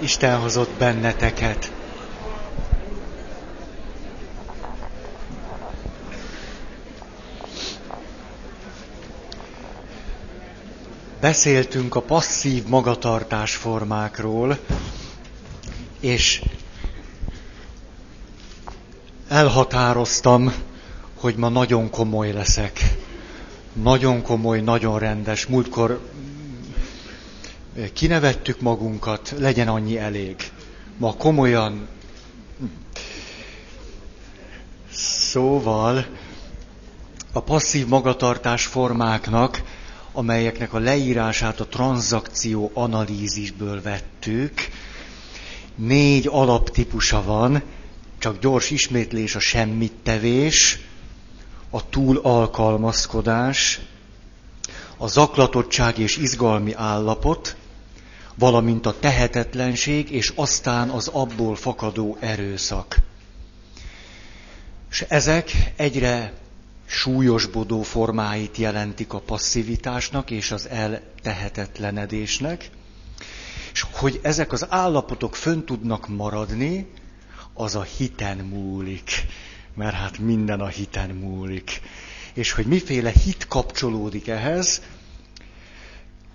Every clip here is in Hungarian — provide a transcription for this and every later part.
Isten hozott benneteket. Beszéltünk a passzív magatartás formákról, és elhatároztam, hogy ma nagyon komoly leszek. Nagyon komoly, nagyon rendes. Múltkor kinevettük magunkat, legyen annyi elég. Ma komolyan. Szóval a passzív magatartás formáknak, amelyeknek a leírását a tranzakció analízisből vettük, négy alaptípusa van, csak gyors ismétlés a semmittevés, a túl alkalmazkodás, a zaklatottság és izgalmi állapot, valamint a tehetetlenség, és aztán az abból fakadó erőszak. És ezek egyre súlyosbodó formáit jelentik a passzivitásnak és az eltehetetlenedésnek, és hogy ezek az állapotok fönn tudnak maradni, az a hiten múlik, mert hát minden a hiten múlik. És hogy miféle hit kapcsolódik ehhez,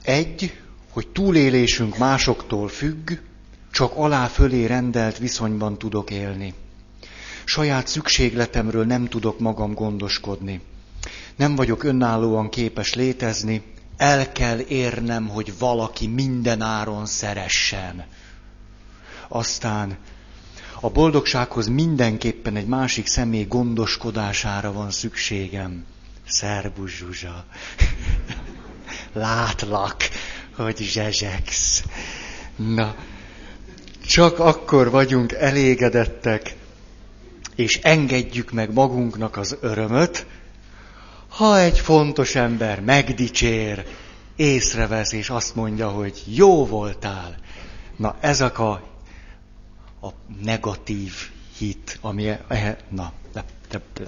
egy, hogy túlélésünk másoktól függ, csak alá fölé rendelt viszonyban tudok élni. Saját szükségletemről nem tudok magam gondoskodni. Nem vagyok önállóan képes létezni, el kell érnem, hogy valaki minden áron szeressen. Aztán a boldogsághoz mindenképpen egy másik személy gondoskodására van szükségem. Szerbus Zsuzsa. Látlak hogy zsezsegsz. Na, csak akkor vagyunk elégedettek, és engedjük meg magunknak az örömöt, ha egy fontos ember megdicsér, észrevesz, és azt mondja, hogy jó voltál. Na, ezek a, a negatív hit, ami, e, na, de, de, de.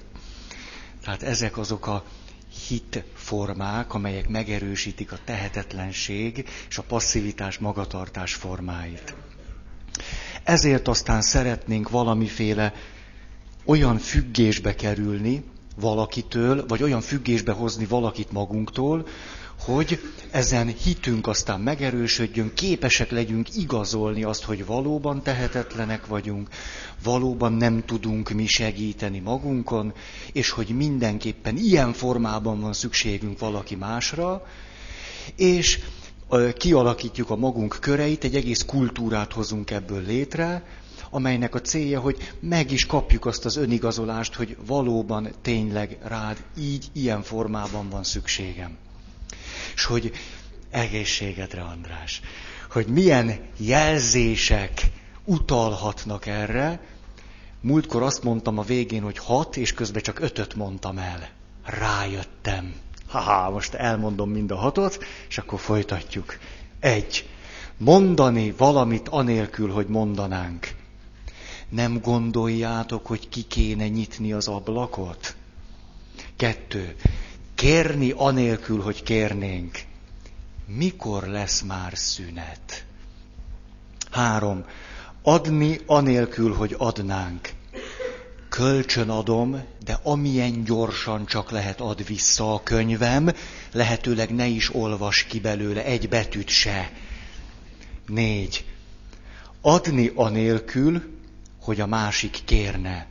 tehát ezek azok a hitformák, amelyek megerősítik a tehetetlenség és a passzivitás magatartás formáit. Ezért aztán szeretnénk valamiféle olyan függésbe kerülni valakitől, vagy olyan függésbe hozni valakit magunktól, hogy ezen hitünk aztán megerősödjön, képesek legyünk igazolni azt, hogy valóban tehetetlenek vagyunk, valóban nem tudunk mi segíteni magunkon, és hogy mindenképpen ilyen formában van szükségünk valaki másra, és kialakítjuk a magunk köreit, egy egész kultúrát hozunk ebből létre, amelynek a célja, hogy meg is kapjuk azt az önigazolást, hogy valóban tényleg rád így, ilyen formában van szükségem és hogy egészségedre, András, hogy milyen jelzések utalhatnak erre. Múltkor azt mondtam a végén, hogy hat, és közben csak ötöt mondtam el. Rájöttem. Haha, most elmondom mind a hatot, és akkor folytatjuk. Egy. Mondani valamit anélkül, hogy mondanánk. Nem gondoljátok, hogy ki kéne nyitni az ablakot? Kettő kérni anélkül, hogy kérnénk. Mikor lesz már szünet? Három. Adni anélkül, hogy adnánk. Kölcsön adom, de amilyen gyorsan csak lehet ad vissza a könyvem, lehetőleg ne is olvas ki belőle egy betűt se. Négy. Adni anélkül, hogy a másik kérne.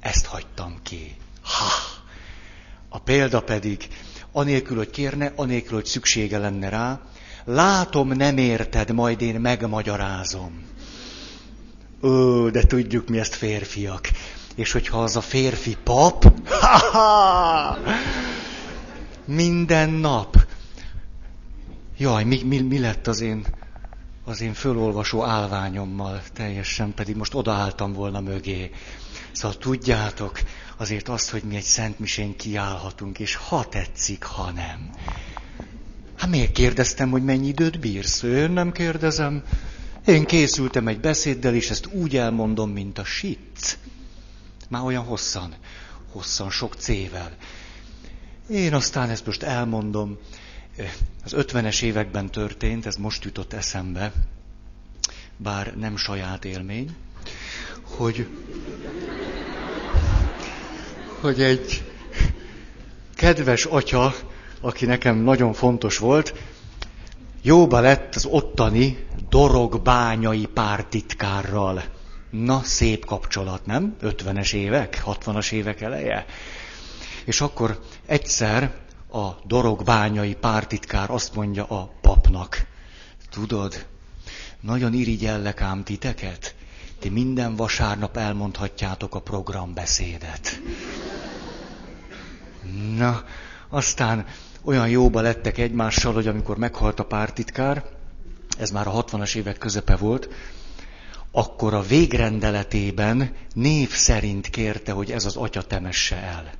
Ezt hagytam ki. Ha! A példa pedig, anélkül, hogy kérne, anélkül, hogy szüksége lenne rá, látom, nem érted, majd én megmagyarázom. Ó, de tudjuk mi ezt férfiak. És hogyha az a férfi pap, minden nap. Jaj, mi, mi, mi lett az én, az én fölolvasó állványommal, teljesen pedig most odaálltam volna mögé. Szóval tudjátok, azért azt, hogy mi egy szentmisén kiállhatunk, és ha tetszik, ha nem. Hát miért kérdeztem, hogy mennyi időt bírsz? Én nem kérdezem. Én készültem egy beszéddel, és ezt úgy elmondom, mint a sit. Már olyan hosszan, hosszan, sok cével. Én aztán ezt most elmondom. Az ötvenes években történt, ez most jutott eszembe. bár nem saját élmény, hogy, hogy egy kedves atya, aki nekem nagyon fontos volt, jóba lett az ottani dorogbányai pártitkárral. Na, szép kapcsolat, nem? 50-es évek, 60-as évek eleje. És akkor egyszer a dorogbányai pártitkár azt mondja a papnak, tudod, nagyon irigyellek ám titeket, ti minden vasárnap elmondhatjátok a programbeszédet. Na, aztán olyan jóba lettek egymással, hogy amikor meghalt a pártitkár, ez már a 60-as évek közepe volt, akkor a végrendeletében név szerint kérte, hogy ez az atya temesse el.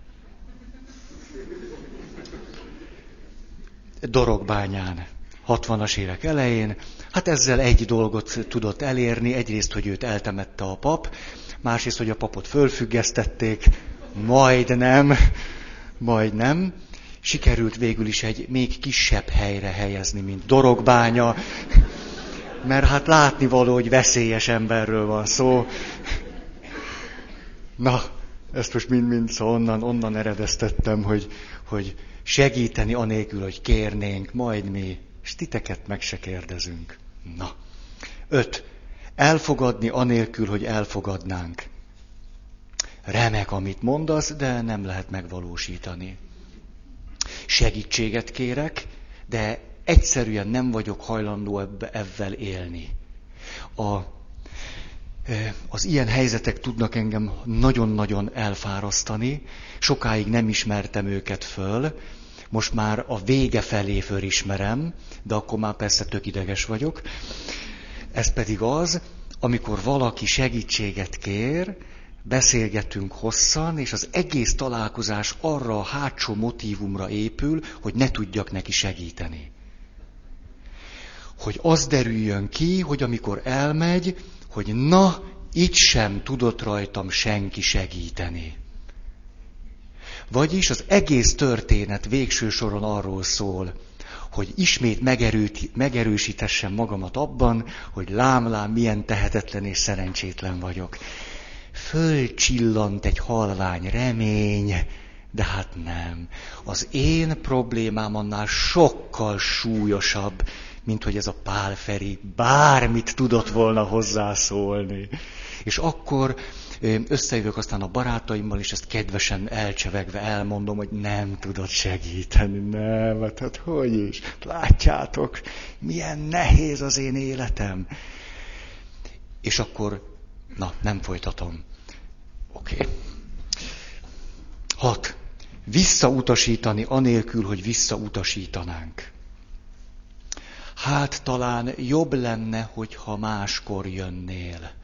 Dorogbányán, 60-as évek elején, hát ezzel egy dolgot tudott elérni, egyrészt, hogy őt eltemette a pap, másrészt, hogy a papot fölfüggesztették, majd nem, majd nem. Sikerült végül is egy még kisebb helyre helyezni, mint Dorogbánya, mert hát látni való, hogy veszélyes emberről van szó. Na, ezt most mind-mind szóval onnan, onnan eredeztettem, hogy, hogy segíteni anélkül, hogy kérnénk, majd mi, és titeket meg se kérdezünk. Na. Öt. Elfogadni anélkül, hogy elfogadnánk. Remek, amit mondasz, de nem lehet megvalósítani. Segítséget kérek, de egyszerűen nem vagyok hajlandó ebbe, ebben élni. A, az ilyen helyzetek tudnak engem nagyon-nagyon elfárasztani, sokáig nem ismertem őket föl, most már a vége felé fölismerem, de akkor már persze tök ideges vagyok. Ez pedig az, amikor valaki segítséget kér, beszélgetünk hosszan, és az egész találkozás arra a hátsó motívumra épül, hogy ne tudjak neki segíteni. Hogy az derüljön ki, hogy amikor elmegy, hogy na, itt sem tudott rajtam senki segíteni. Vagyis az egész történet végső soron arról szól, hogy ismét megerősítessem magamat abban, hogy lám-lám milyen tehetetlen és szerencsétlen vagyok. Fölcsillant egy halvány remény, de hát nem. Az én problémám annál sokkal súlyosabb, mint hogy ez a pálferi bármit tudott volna hozzászólni. És akkor összejövök aztán a barátaimmal, és ezt kedvesen elcsevegve elmondom, hogy nem tudod segíteni, nem, hát, hát hogy is, látjátok, milyen nehéz az én életem. És akkor, na, nem folytatom. Oké. Okay. Hat. Visszautasítani anélkül, hogy visszautasítanánk. Hát talán jobb lenne, hogyha máskor jönnél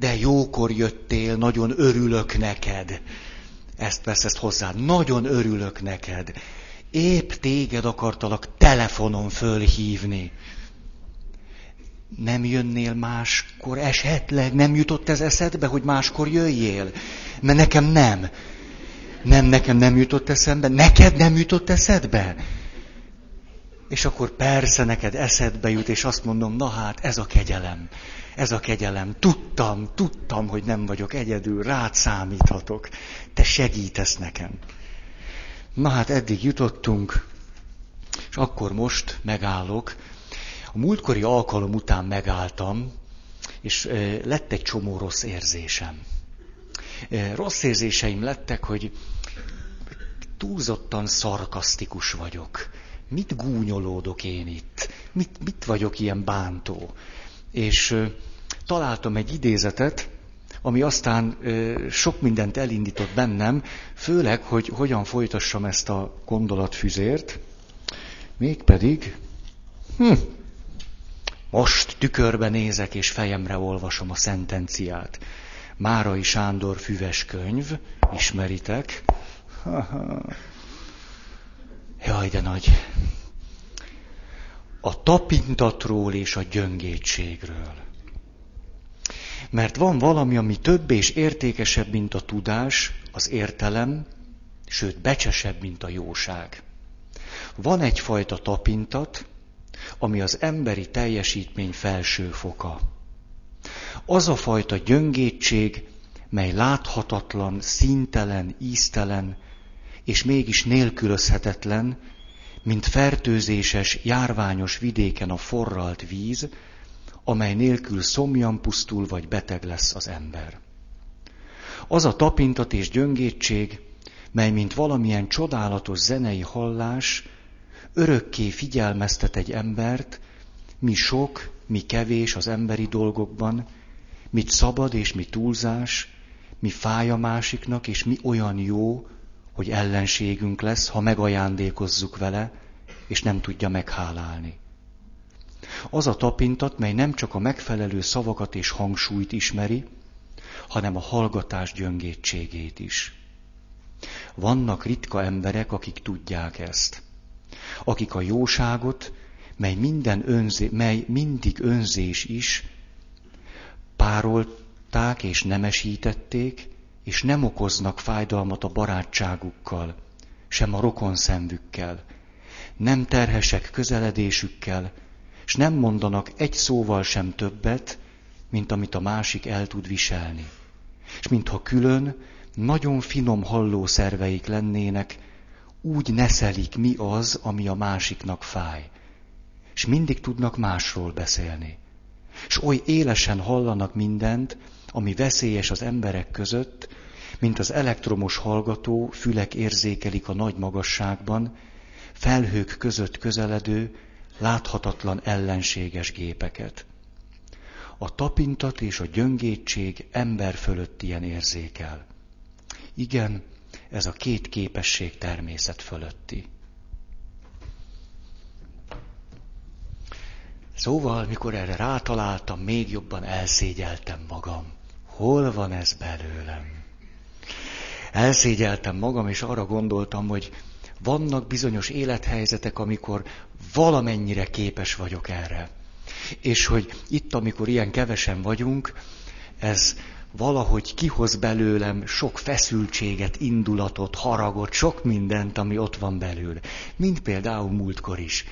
de jókor jöttél, nagyon örülök neked. Ezt vesz ezt hozzá, nagyon örülök neked. Épp téged akartalak telefonon fölhívni. Nem jönnél máskor esetleg? Nem jutott ez eszedbe, hogy máskor jöjjél? Mert nekem nem. Nem, nekem nem jutott eszembe. Neked nem jutott eszedbe? És akkor persze neked eszedbe jut, és azt mondom, na hát, ez a kegyelem. Ez a kegyelem. Tudtam, tudtam, hogy nem vagyok egyedül, rád számíthatok. Te segítesz nekem. Na hát eddig jutottunk, és akkor most megállok. A múltkori alkalom után megálltam, és lett egy csomó rossz érzésem. Rossz érzéseim lettek, hogy túlzottan szarkasztikus vagyok. Mit gúnyolódok én itt? Mit, mit vagyok ilyen bántó? És találtam egy idézetet, ami aztán sok mindent elindított bennem, főleg, hogy hogyan folytassam ezt a gondolatfüzért, mégpedig, hm, most tükörbe nézek és fejemre olvasom a szentenciát. Márai Sándor füves könyv, ismeritek? Ha-ha. Jaj, de nagy. A tapintatról és a gyöngétségről. Mert van valami, ami több és értékesebb, mint a tudás, az értelem, sőt, becsesebb, mint a jóság. Van egyfajta tapintat, ami az emberi teljesítmény felső foka. Az a fajta gyöngétség, mely láthatatlan, szintelen, íztelen, és mégis nélkülözhetetlen, mint fertőzéses, járványos vidéken a forralt víz, amely nélkül szomjan pusztul vagy beteg lesz az ember. Az a tapintat és gyöngétség, mely mint valamilyen csodálatos zenei hallás, örökké figyelmeztet egy embert, mi sok, mi kevés az emberi dolgokban, mit szabad és mi túlzás, mi fáj a másiknak, és mi olyan jó, hogy ellenségünk lesz, ha megajándékozzuk vele, és nem tudja meghálálni. Az a tapintat, mely nem csak a megfelelő szavakat és hangsúlyt ismeri, hanem a hallgatás gyöngétségét is. Vannak ritka emberek, akik tudják ezt. Akik a jóságot, mely, minden önzé, mely mindig önzés is, párolták és nemesítették, és nem okoznak fájdalmat a barátságukkal, sem a rokon szemükkel, nem terhesek közeledésükkel, és nem mondanak egy szóval sem többet, mint amit a másik el tud viselni. És mintha külön, nagyon finom hallószerveik lennének, úgy neszelik mi az, ami a másiknak fáj. És mindig tudnak másról beszélni. És oly élesen hallanak mindent, ami veszélyes az emberek között, mint az elektromos hallgató fülek érzékelik a nagy magasságban, felhők között közeledő, láthatatlan ellenséges gépeket. A tapintat és a gyöngétség ember fölött ilyen érzékel. Igen, ez a két képesség természet fölötti. Szóval, mikor erre rátaláltam, még jobban elszégyeltem magam. Hol van ez belőlem? Elszégyeltem magam, és arra gondoltam, hogy vannak bizonyos élethelyzetek, amikor valamennyire képes vagyok erre. És hogy itt, amikor ilyen kevesen vagyunk, ez valahogy kihoz belőlem sok feszültséget, indulatot, haragot, sok mindent, ami ott van belül. Mint például múltkor is.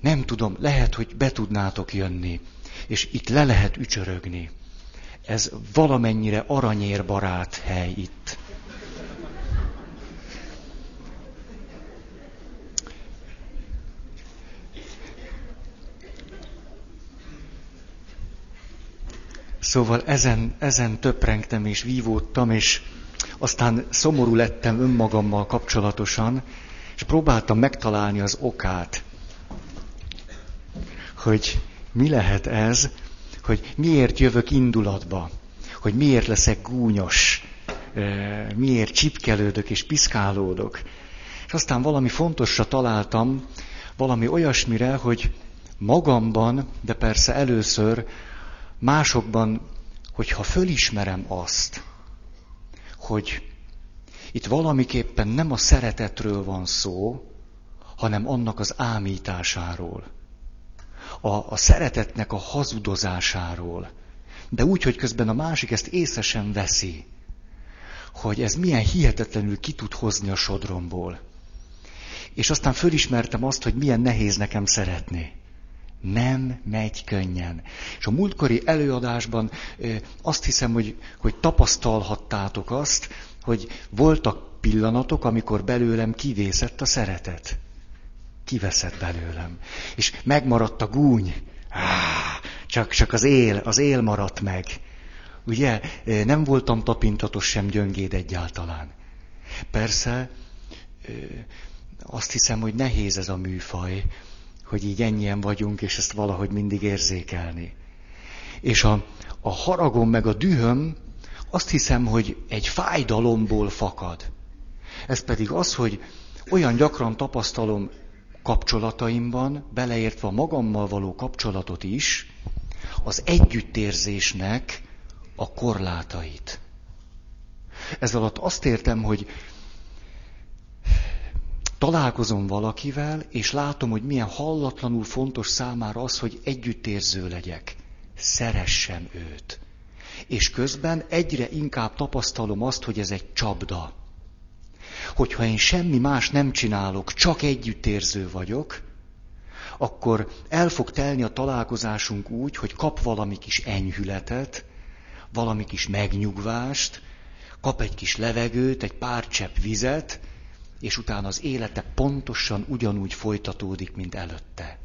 Nem tudom, lehet, hogy be tudnátok jönni, és itt le lehet ücsörögni. Ez valamennyire aranyérbarát hely itt. Szóval ezen, ezen töprengtem és vívódtam, és aztán szomorú lettem önmagammal kapcsolatosan, és próbáltam megtalálni az okát, hogy mi lehet ez, hogy miért jövök indulatba, hogy miért leszek gúnyos, miért csipkelődök és piszkálódok. És aztán valami fontosra találtam, valami olyasmire, hogy magamban, de persze először másokban, hogyha fölismerem azt, hogy itt valamiképpen nem a szeretetről van szó, hanem annak az ámításáról, a, a szeretetnek a hazudozásáról, de úgy, hogy közben a másik ezt észre sem veszi, hogy ez milyen hihetetlenül ki tud hozni a sodromból. És aztán fölismertem azt, hogy milyen nehéz nekem szeretni. Nem megy könnyen. És a múltkori előadásban azt hiszem, hogy, hogy tapasztalhattátok azt, hogy voltak pillanatok, amikor belőlem kivészett a szeretet. Kiveszett belőlem. És megmaradt a gúny. Csak, csak az él, az él maradt meg. Ugye, nem voltam tapintatos sem gyöngéd egyáltalán. Persze, azt hiszem, hogy nehéz ez a műfaj, hogy így ennyien vagyunk, és ezt valahogy mindig érzékelni. És a, a haragom meg a dühöm azt hiszem, hogy egy fájdalomból fakad. Ez pedig az, hogy olyan gyakran tapasztalom kapcsolataimban, beleértve a magammal való kapcsolatot is, az együttérzésnek a korlátait. Ez alatt azt értem, hogy találkozom valakivel, és látom, hogy milyen hallatlanul fontos számára az, hogy együttérző legyek. Szeressem őt. És közben egyre inkább tapasztalom azt, hogy ez egy csapda. Hogyha én semmi más nem csinálok, csak együttérző vagyok, akkor el fog telni a találkozásunk úgy, hogy kap valami kis enyhületet, valami kis megnyugvást, kap egy kis levegőt, egy pár csepp vizet, és utána az élete pontosan ugyanúgy folytatódik, mint előtte.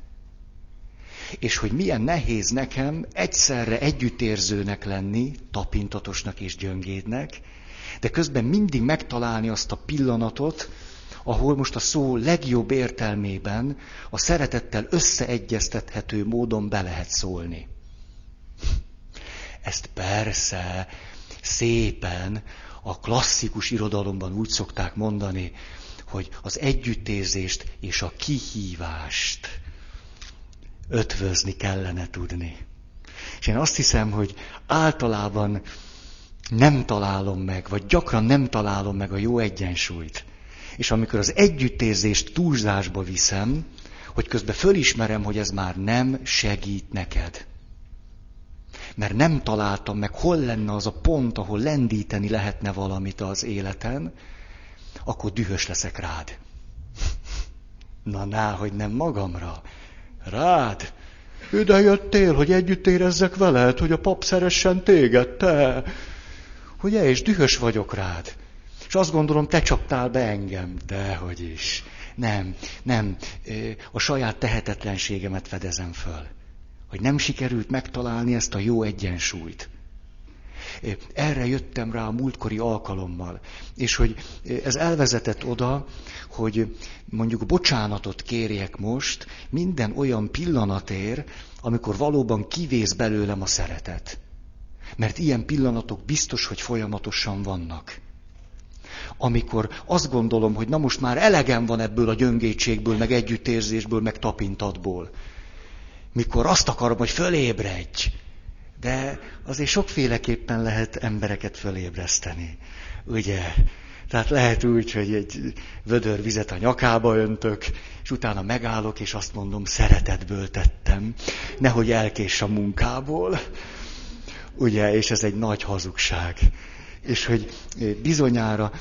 És hogy milyen nehéz nekem egyszerre együttérzőnek lenni, tapintatosnak és gyöngédnek, de közben mindig megtalálni azt a pillanatot, ahol most a szó legjobb értelmében a szeretettel összeegyeztethető módon be lehet szólni. Ezt persze szépen a klasszikus irodalomban úgy szokták mondani, hogy az együttérzést és a kihívást ötvözni kellene tudni. És én azt hiszem, hogy általában nem találom meg, vagy gyakran nem találom meg a jó egyensúlyt. És amikor az együttérzést túlzásba viszem, hogy közben fölismerem, hogy ez már nem segít neked. Mert nem találtam meg, hol lenne az a pont, ahol lendíteni lehetne valamit az életen, akkor dühös leszek rád. Na, ná, hogy nem magamra. Rád. Ide jöttél, hogy együtt érezzek veled, hogy a pap szeressen téged, te. Ugye, és dühös vagyok rád. És azt gondolom, te csaptál be engem. Dehogy is. Nem, nem. A saját tehetetlenségemet fedezem föl. Hogy nem sikerült megtalálni ezt a jó egyensúlyt. Erre jöttem rá a múltkori alkalommal. És hogy ez elvezetett oda, hogy mondjuk bocsánatot kérjek most minden olyan pillanatért, amikor valóban kivész belőlem a szeretet. Mert ilyen pillanatok biztos, hogy folyamatosan vannak. Amikor azt gondolom, hogy na most már elegem van ebből a gyöngétségből, meg együttérzésből, meg tapintatból. Mikor azt akarom, hogy fölébredj, de azért sokféleképpen lehet embereket fölébreszteni. Ugye? Tehát lehet úgy, hogy egy vödör vizet a nyakába öntök, és utána megállok, és azt mondom, szeretetből tettem, nehogy elkés a munkából. Ugye, és ez egy nagy hazugság. És hogy bizonyára,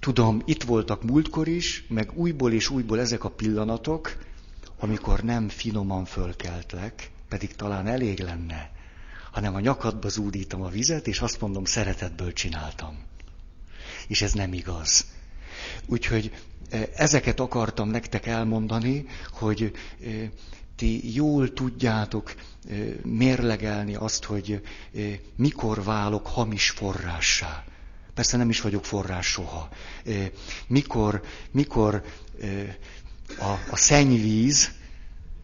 tudom, itt voltak múltkor is, meg újból és újból ezek a pillanatok, amikor nem finoman fölkeltlek, pedig talán elég lenne hanem a nyakadba zúdítom a vizet, és azt mondom, szeretetből csináltam. És ez nem igaz. Úgyhogy e, ezeket akartam nektek elmondani, hogy e, ti jól tudjátok mérlegelni azt, hogy mikor válok hamis forrássá. Persze nem is vagyok forrás soha. Mikor, mikor a, a szennyvíz,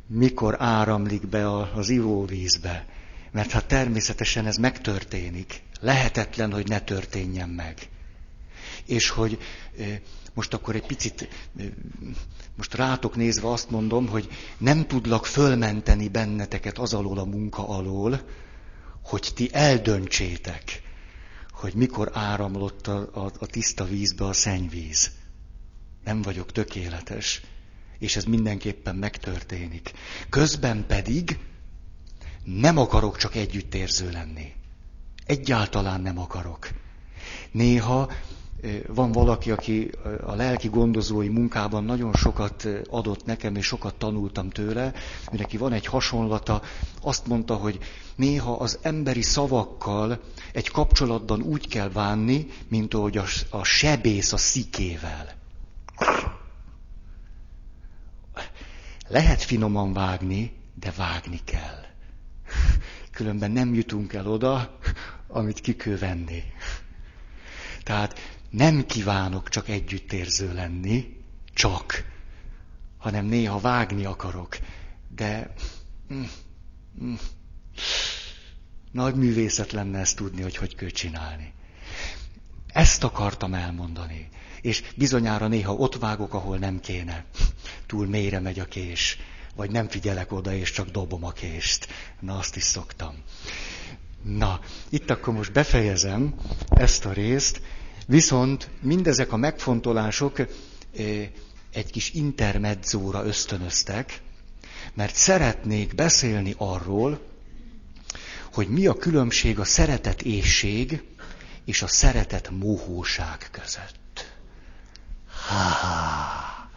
mikor áramlik be az ivóvízbe. Mert hát természetesen ez megtörténik. Lehetetlen, hogy ne történjen meg. És hogy most akkor egy picit, most rátok nézve azt mondom, hogy nem tudlak fölmenteni benneteket az alól a munka alól, hogy ti eldöntsétek, hogy mikor áramlott a, a, a tiszta vízbe a szennyvíz. Nem vagyok tökéletes, és ez mindenképpen megtörténik. Közben pedig nem akarok csak együttérző lenni. Egyáltalán nem akarok. Néha van valaki, aki a lelki gondozói munkában nagyon sokat adott nekem, és sokat tanultam tőle, neki van egy hasonlata, azt mondta, hogy néha az emberi szavakkal egy kapcsolatban úgy kell bánni, mint ahogy a, a sebész a szikével. Lehet finoman vágni, de vágni kell. Különben nem jutunk el oda, amit ki. Tehát nem kívánok csak együttérző lenni, csak, hanem néha vágni akarok. De mm, mm, nagy művészet lenne ezt tudni, hogy hogy kell csinálni. Ezt akartam elmondani. És bizonyára néha ott vágok, ahol nem kéne. Túl mélyre megy a kés vagy nem figyelek oda, és csak dobom a kést. Na, azt is szoktam. Na, itt akkor most befejezem ezt a részt, viszont mindezek a megfontolások eh, egy kis intermedzóra ösztönöztek, mert szeretnék beszélni arról, hogy mi a különbség a szeretet ésség és a szeretet mohóság között. Ha-ha.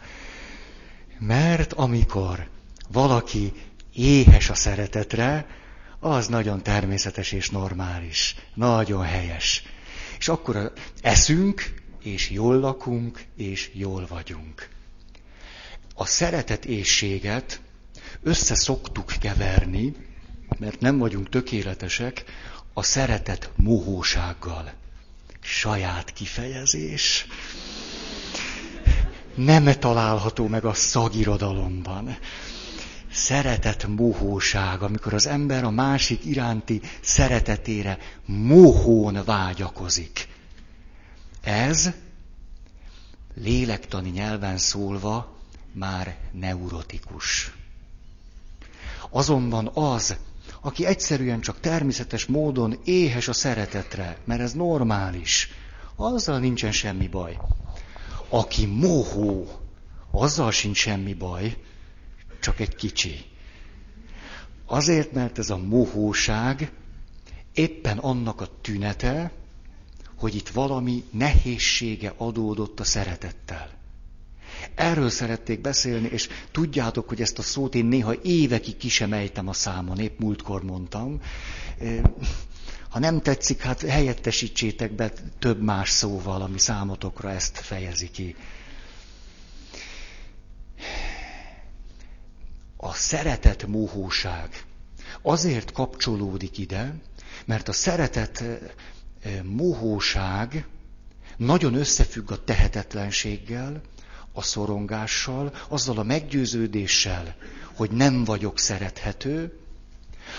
Mert amikor valaki éhes a szeretetre, az nagyon természetes és normális, nagyon helyes. És akkor eszünk, és jól lakunk, és jól vagyunk. A szeretet éjséget össze szoktuk keverni, mert nem vagyunk tökéletesek, a szeretet mohósággal. Saját kifejezés. Nem található meg a szagirodalomban. Szeretet mohóság, amikor az ember a másik iránti szeretetére mohón vágyakozik. Ez lélektani nyelven szólva már neurotikus. Azonban az, aki egyszerűen csak természetes módon éhes a szeretetre, mert ez normális, azzal nincsen semmi baj. Aki mohó, azzal sincs semmi baj, csak egy kicsi. Azért, mert ez a mohóság éppen annak a tünete, hogy itt valami nehézsége adódott a szeretettel. Erről szerették beszélni, és tudjátok, hogy ezt a szót én néha évekig ki sem ejtem a számon, épp múltkor mondtam. Ha nem tetszik, hát helyettesítsétek be több más szóval, ami számotokra ezt fejezi ki. A szeretet mohóság. Azért kapcsolódik ide, mert a szeretet mohóság nagyon összefügg a tehetetlenséggel, a szorongással, azzal a meggyőződéssel, hogy nem vagyok szerethető,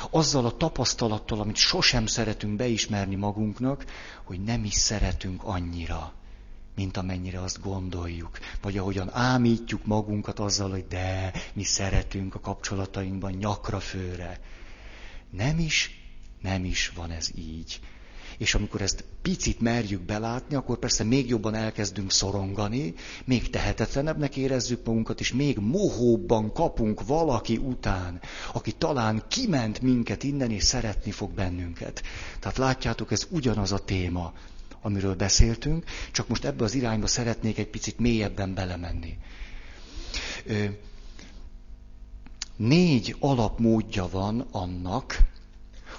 azzal a tapasztalattal, amit sosem szeretünk beismerni magunknak, hogy nem is szeretünk annyira, mint amennyire azt gondoljuk. Vagy ahogyan ámítjuk magunkat azzal, hogy de, mi szeretünk a kapcsolatainkban nyakra főre. Nem is, nem is van ez így. És amikor ezt picit merjük belátni, akkor persze még jobban elkezdünk szorongani, még tehetetlenebbnek érezzük magunkat, és még mohóbban kapunk valaki után, aki talán kiment minket innen, és szeretni fog bennünket. Tehát látjátok, ez ugyanaz a téma, amiről beszéltünk, csak most ebbe az irányba szeretnék egy picit mélyebben belemenni. Négy alapmódja van annak,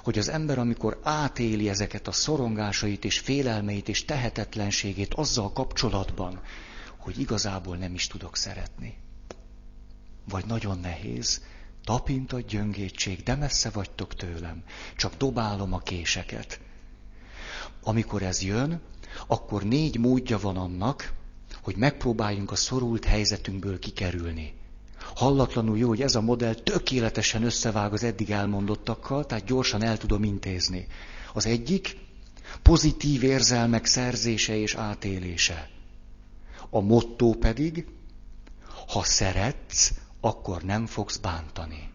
hogy az ember, amikor átéli ezeket a szorongásait és félelmeit és tehetetlenségét azzal kapcsolatban, hogy igazából nem is tudok szeretni. Vagy nagyon nehéz, tapint a gyöngétség, de messze vagytok tőlem, csak dobálom a késeket. Amikor ez jön, akkor négy módja van annak, hogy megpróbáljunk a szorult helyzetünkből kikerülni hallatlanul jó, hogy ez a modell tökéletesen összevág az eddig elmondottakkal, tehát gyorsan el tudom intézni. Az egyik pozitív érzelmek szerzése és átélése. A motto pedig, ha szeretsz, akkor nem fogsz bántani.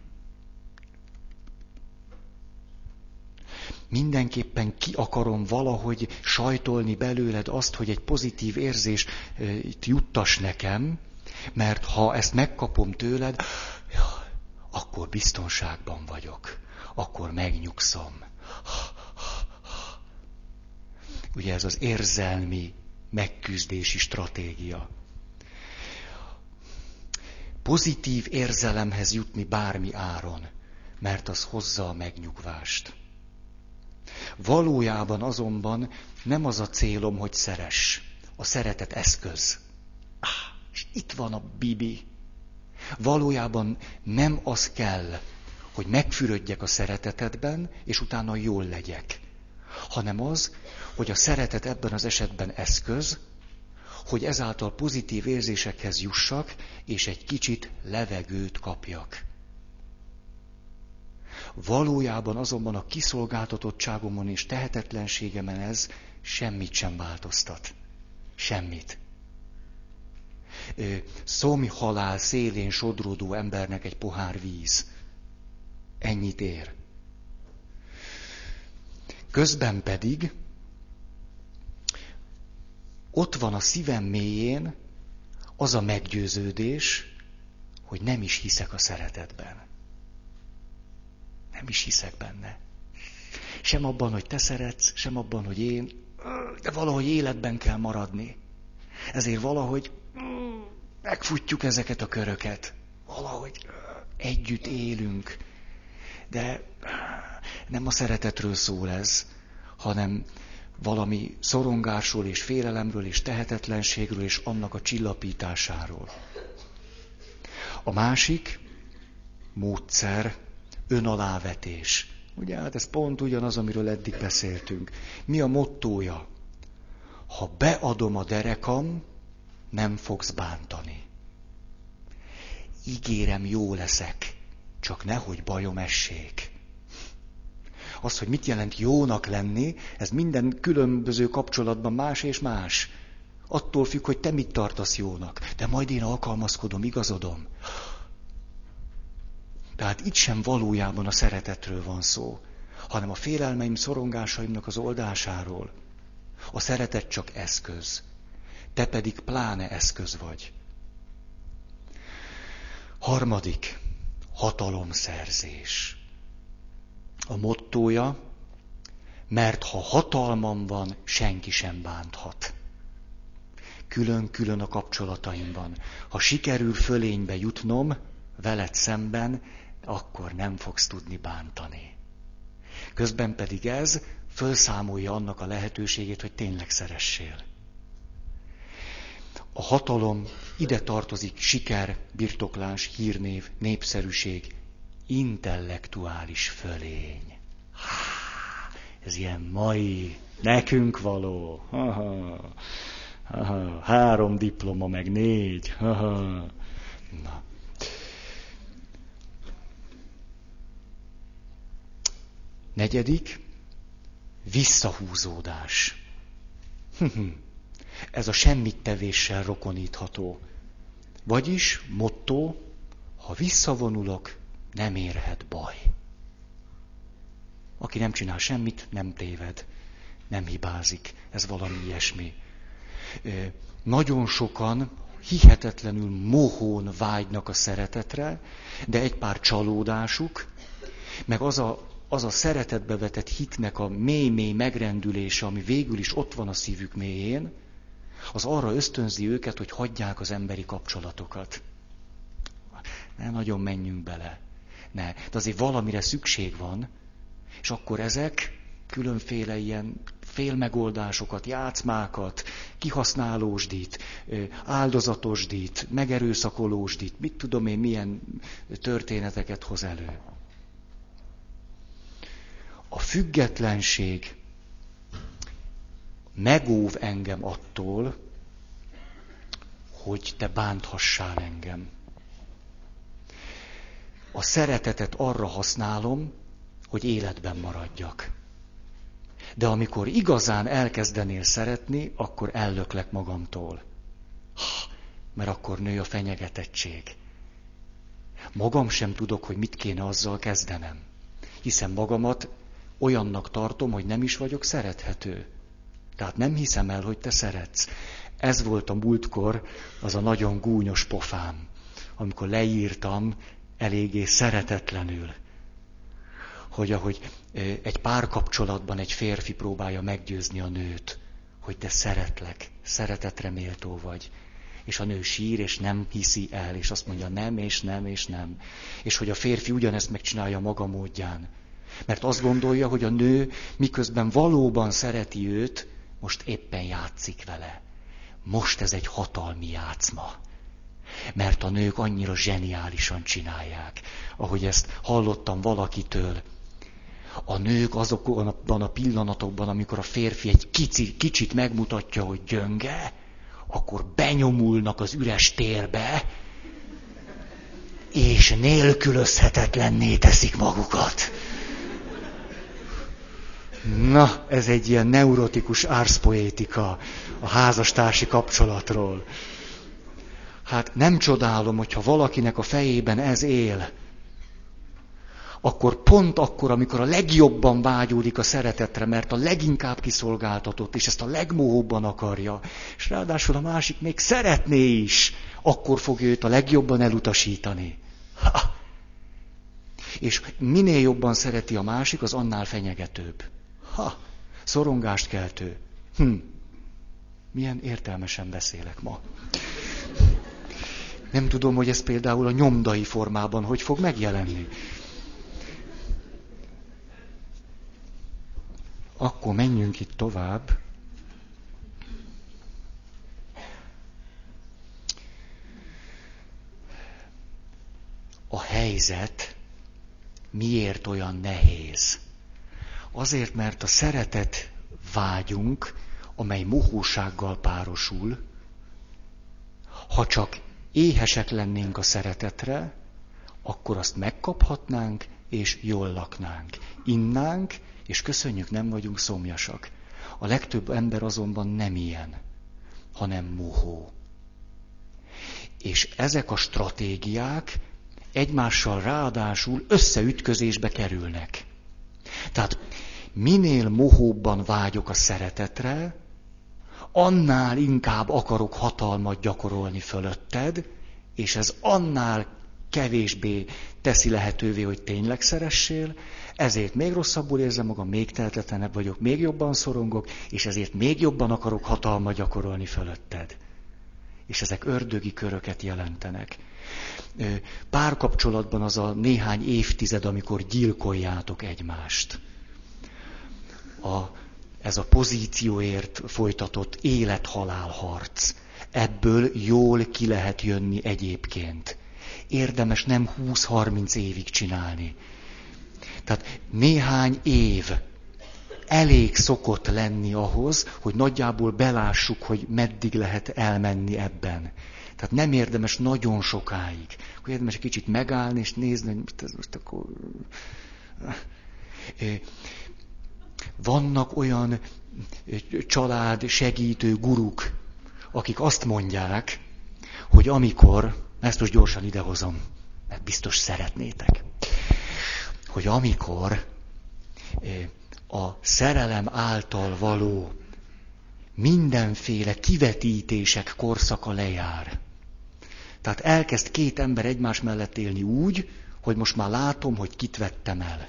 Mindenképpen ki akarom valahogy sajtolni belőled azt, hogy egy pozitív érzés juttas nekem, mert ha ezt megkapom tőled, akkor biztonságban vagyok, akkor megnyugszom. Ugye ez az érzelmi megküzdési stratégia. Pozitív érzelemhez jutni bármi áron, mert az hozza a megnyugvást. Valójában azonban nem az a célom, hogy szeres. A szeretet eszköz. Ah, és itt van a bibi. Valójában nem az kell, hogy megfürödjek a szeretetedben, és utána jól legyek, hanem az, hogy a szeretet ebben az esetben eszköz, hogy ezáltal pozitív érzésekhez jussak, és egy kicsit levegőt kapjak. Valójában azonban a kiszolgáltatottságomon és tehetetlenségemen ez semmit sem változtat. Semmit szomj halál szélén sodródó embernek egy pohár víz. Ennyit ér. Közben pedig ott van a szívem mélyén az a meggyőződés, hogy nem is hiszek a szeretetben. Nem is hiszek benne. Sem abban, hogy te szeretsz, sem abban, hogy én, de valahogy életben kell maradni. Ezért valahogy megfutjuk ezeket a köröket. Valahogy együtt élünk. De nem a szeretetről szól ez, hanem valami szorongásról és félelemről és tehetetlenségről és annak a csillapításáról. A másik módszer önalávetés. Ugye hát ez pont ugyanaz, amiről eddig beszéltünk. Mi a mottója? Ha beadom a derekam, nem fogsz bántani. Ígérem, jó leszek, csak nehogy bajom essék. Az, hogy mit jelent jónak lenni, ez minden különböző kapcsolatban más és más. Attól függ, hogy te mit tartasz jónak. De majd én alkalmazkodom, igazodom. Tehát itt sem valójában a szeretetről van szó, hanem a félelmeim, szorongásaimnak az oldásáról. A szeretet csak eszköz. Te pedig pláne eszköz vagy. Harmadik, hatalomszerzés. A mottója, mert ha hatalmam van, senki sem bánthat. Külön-külön a kapcsolataimban. Ha sikerül fölénybe jutnom, veled szemben, akkor nem fogsz tudni bántani. Közben pedig ez fölszámolja annak a lehetőségét, hogy tényleg szeressél. A hatalom ide tartozik siker, birtoklás, hírnév, népszerűség, intellektuális fölény. Ez ilyen mai, nekünk való. Ha, ha, ha, három diploma, meg négy. Ha, ha. Na. Negyedik, visszahúzódás. Ez a semmit tevéssel rokonítható. Vagyis, motto, ha visszavonulok, nem érhet baj. Aki nem csinál semmit, nem téved, nem hibázik. Ez valami ilyesmi. Nagyon sokan hihetetlenül mohón vágynak a szeretetre, de egy pár csalódásuk, meg az a az a szeretetbe vetett hitnek a mély-mély megrendülése, ami végül is ott van a szívük mélyén, az arra ösztönzi őket, hogy hagyják az emberi kapcsolatokat. Ne nagyon menjünk bele. Ne. De azért valamire szükség van, és akkor ezek különféle ilyen félmegoldásokat, játszmákat, kihasználósdít, áldozatosdít, megerőszakolósdít, mit tudom én, milyen történeteket hoz elő. A függetlenség megóv engem attól, hogy te bánthassál engem. A szeretetet arra használom, hogy életben maradjak. De amikor igazán elkezdenél szeretni, akkor ellöklek magamtól. Mert akkor nő a fenyegetettség. Magam sem tudok, hogy mit kéne azzal kezdenem. Hiszen magamat olyannak tartom, hogy nem is vagyok szerethető. Tehát nem hiszem el, hogy te szeretsz. Ez volt a múltkor az a nagyon gúnyos pofám, amikor leírtam eléggé szeretetlenül, hogy ahogy egy párkapcsolatban egy férfi próbálja meggyőzni a nőt, hogy te szeretlek, szeretetre méltó vagy. És a nő sír, és nem hiszi el, és azt mondja nem, és nem, és nem. És hogy a férfi ugyanezt megcsinálja maga módján. Mert azt gondolja, hogy a nő miközben valóban szereti őt, most éppen játszik vele. Most ez egy hatalmi játszma. Mert a nők annyira zseniálisan csinálják, ahogy ezt hallottam valakitől. A nők azokban a pillanatokban, amikor a férfi egy kici, kicsit megmutatja, hogy gyönge, akkor benyomulnak az üres térbe, és nélkülözhetetlenné teszik magukat. Na, ez egy ilyen neurotikus árszpoétika a házastársi kapcsolatról. Hát nem csodálom, hogyha valakinek a fejében ez él, akkor pont akkor, amikor a legjobban vágyódik a szeretetre, mert a leginkább kiszolgáltatott, és ezt a legmóhóbban akarja, és ráadásul a másik még szeretné is, akkor fog őt a legjobban elutasítani. Ha! És minél jobban szereti a másik, az annál fenyegetőbb. Ha, szorongást keltő. Hm, milyen értelmesen beszélek ma. Nem tudom, hogy ez például a nyomdai formában hogy fog megjelenni. Akkor menjünk itt tovább. A helyzet miért olyan nehéz? Azért, mert a szeretet vágyunk, amely mohósággal párosul, ha csak éhesek lennénk a szeretetre, akkor azt megkaphatnánk, és jól laknánk. Innánk, és köszönjük, nem vagyunk szomjasak. A legtöbb ember azonban nem ilyen, hanem mohó. És ezek a stratégiák egymással ráadásul összeütközésbe kerülnek. Tehát minél mohóbban vágyok a szeretetre, annál inkább akarok hatalmat gyakorolni fölötted, és ez annál kevésbé teszi lehetővé, hogy tényleg szeressél, ezért még rosszabbul érzem magam, még tehetetlenebb vagyok, még jobban szorongok, és ezért még jobban akarok hatalmat gyakorolni fölötted. És ezek ördögi köröket jelentenek. Párkapcsolatban az a néhány évtized, amikor gyilkoljátok egymást. A, ez a pozícióért folytatott élet-halál harc. Ebből jól ki lehet jönni egyébként. Érdemes nem 20-30 évig csinálni. Tehát néhány év elég szokott lenni ahhoz, hogy nagyjából belássuk, hogy meddig lehet elmenni ebben. Tehát nem érdemes nagyon sokáig. Akkor érdemes egy kicsit megállni és nézni, hogy ez most akkor... Vannak olyan család segítő guruk, akik azt mondják, hogy amikor, ezt most gyorsan idehozom, mert biztos szeretnétek, hogy amikor a szerelem által való mindenféle kivetítések korszaka lejár. Tehát elkezd két ember egymás mellett élni úgy, hogy most már látom, hogy kit vettem el.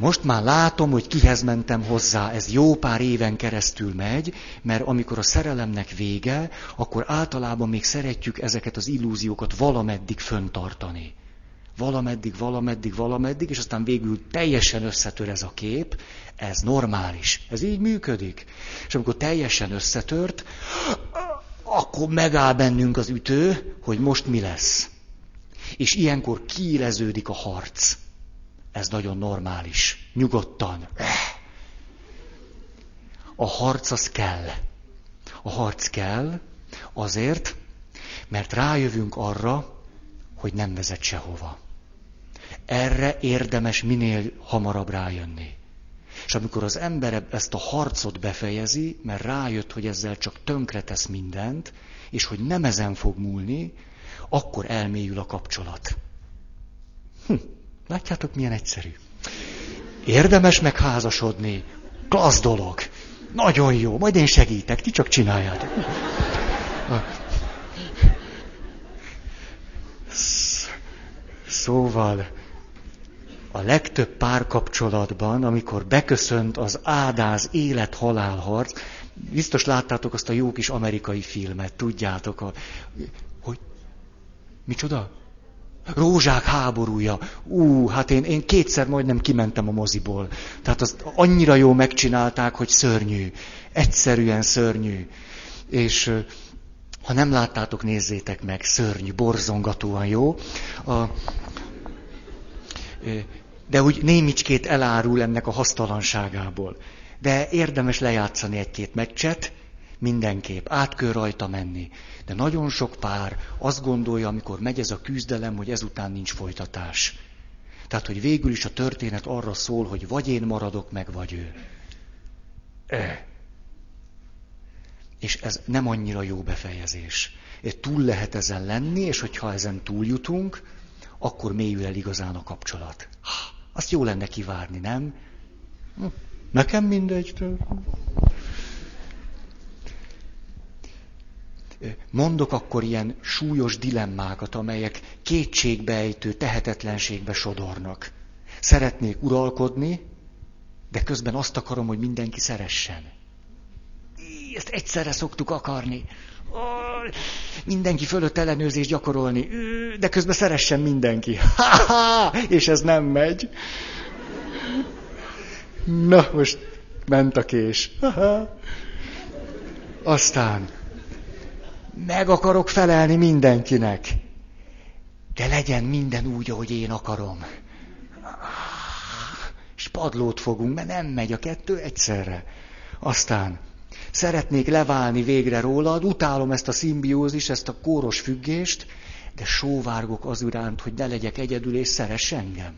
Most már látom, hogy kihez mentem hozzá, ez jó pár éven keresztül megy, mert amikor a szerelemnek vége, akkor általában még szeretjük ezeket az illúziókat valameddig föntartani. Valameddig, valameddig, valameddig, és aztán végül teljesen összetör ez a kép, ez normális, ez így működik. És amikor teljesen összetört, akkor megáll bennünk az ütő, hogy most mi lesz. És ilyenkor kiéleződik a harc. Ez nagyon normális. Nyugodtan. A harc az kell. A harc kell azért, mert rájövünk arra, hogy nem vezet sehova. Erre érdemes minél hamarabb rájönni. És amikor az ember ezt a harcot befejezi, mert rájött, hogy ezzel csak tönkretesz mindent, és hogy nem ezen fog múlni, akkor elmélyül a kapcsolat. Hm. Látjátok, milyen egyszerű. Érdemes megházasodni. Klassz dolog. Nagyon jó. Majd én segítek. Ti csak csináljátok. Szóval a legtöbb párkapcsolatban, amikor beköszönt az ádáz élet-halál harc, biztos láttátok azt a jó kis amerikai filmet, tudjátok, a, hogy, micsoda? Rózsák háborúja. Ú, hát én, én kétszer majdnem kimentem a moziból. Tehát azt annyira jó megcsinálták, hogy szörnyű. Egyszerűen szörnyű. És ha nem láttátok, nézzétek meg, szörnyű, borzongatóan jó. A, de úgy némicskét elárul ennek a hasztalanságából. De érdemes lejátszani egy-két meccset, mindenképp, át kell rajta menni. De nagyon sok pár azt gondolja, amikor megy ez a küzdelem, hogy ezután nincs folytatás. Tehát, hogy végül is a történet arra szól, hogy vagy én maradok meg, vagy ő. E. És ez nem annyira jó befejezés. Túl lehet ezen lenni, és hogyha ezen túljutunk, akkor mélyül el igazán a kapcsolat. Azt jó lenne kivárni, nem? Hm, nekem mindegy. Mondok akkor ilyen súlyos dilemmákat, amelyek kétségbejtő tehetetlenségbe sodornak. Szeretnék uralkodni, de közben azt akarom, hogy mindenki szeressen. Ezt egyszerre szoktuk akarni mindenki fölött ellenőrzést gyakorolni, de közben szeressen mindenki. Ha-ha! És ez nem megy. Na, most ment a kés. Aztán meg akarok felelni mindenkinek. De legyen minden úgy, ahogy én akarom. És padlót fogunk, mert nem megy a kettő egyszerre. Aztán szeretnék leválni végre rólad, utálom ezt a szimbiózis, ezt a kóros függést, de sóvárgok az iránt, hogy ne legyek egyedül, és szeress engem.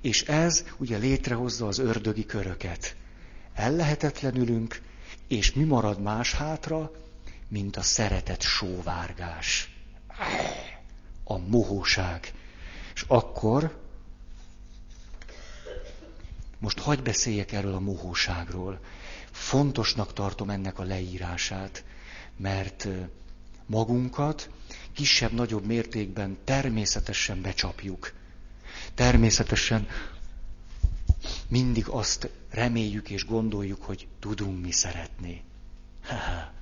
És ez ugye létrehozza az ördögi köröket. Ellehetetlenülünk, és mi marad más hátra, mint a szeretet sóvárgás. A mohóság. És akkor, most hagy beszéljek erről a mohóságról. Fontosnak tartom ennek a leírását, mert magunkat kisebb-nagyobb mértékben természetesen becsapjuk. Természetesen mindig azt reméljük és gondoljuk, hogy tudunk mi szeretni.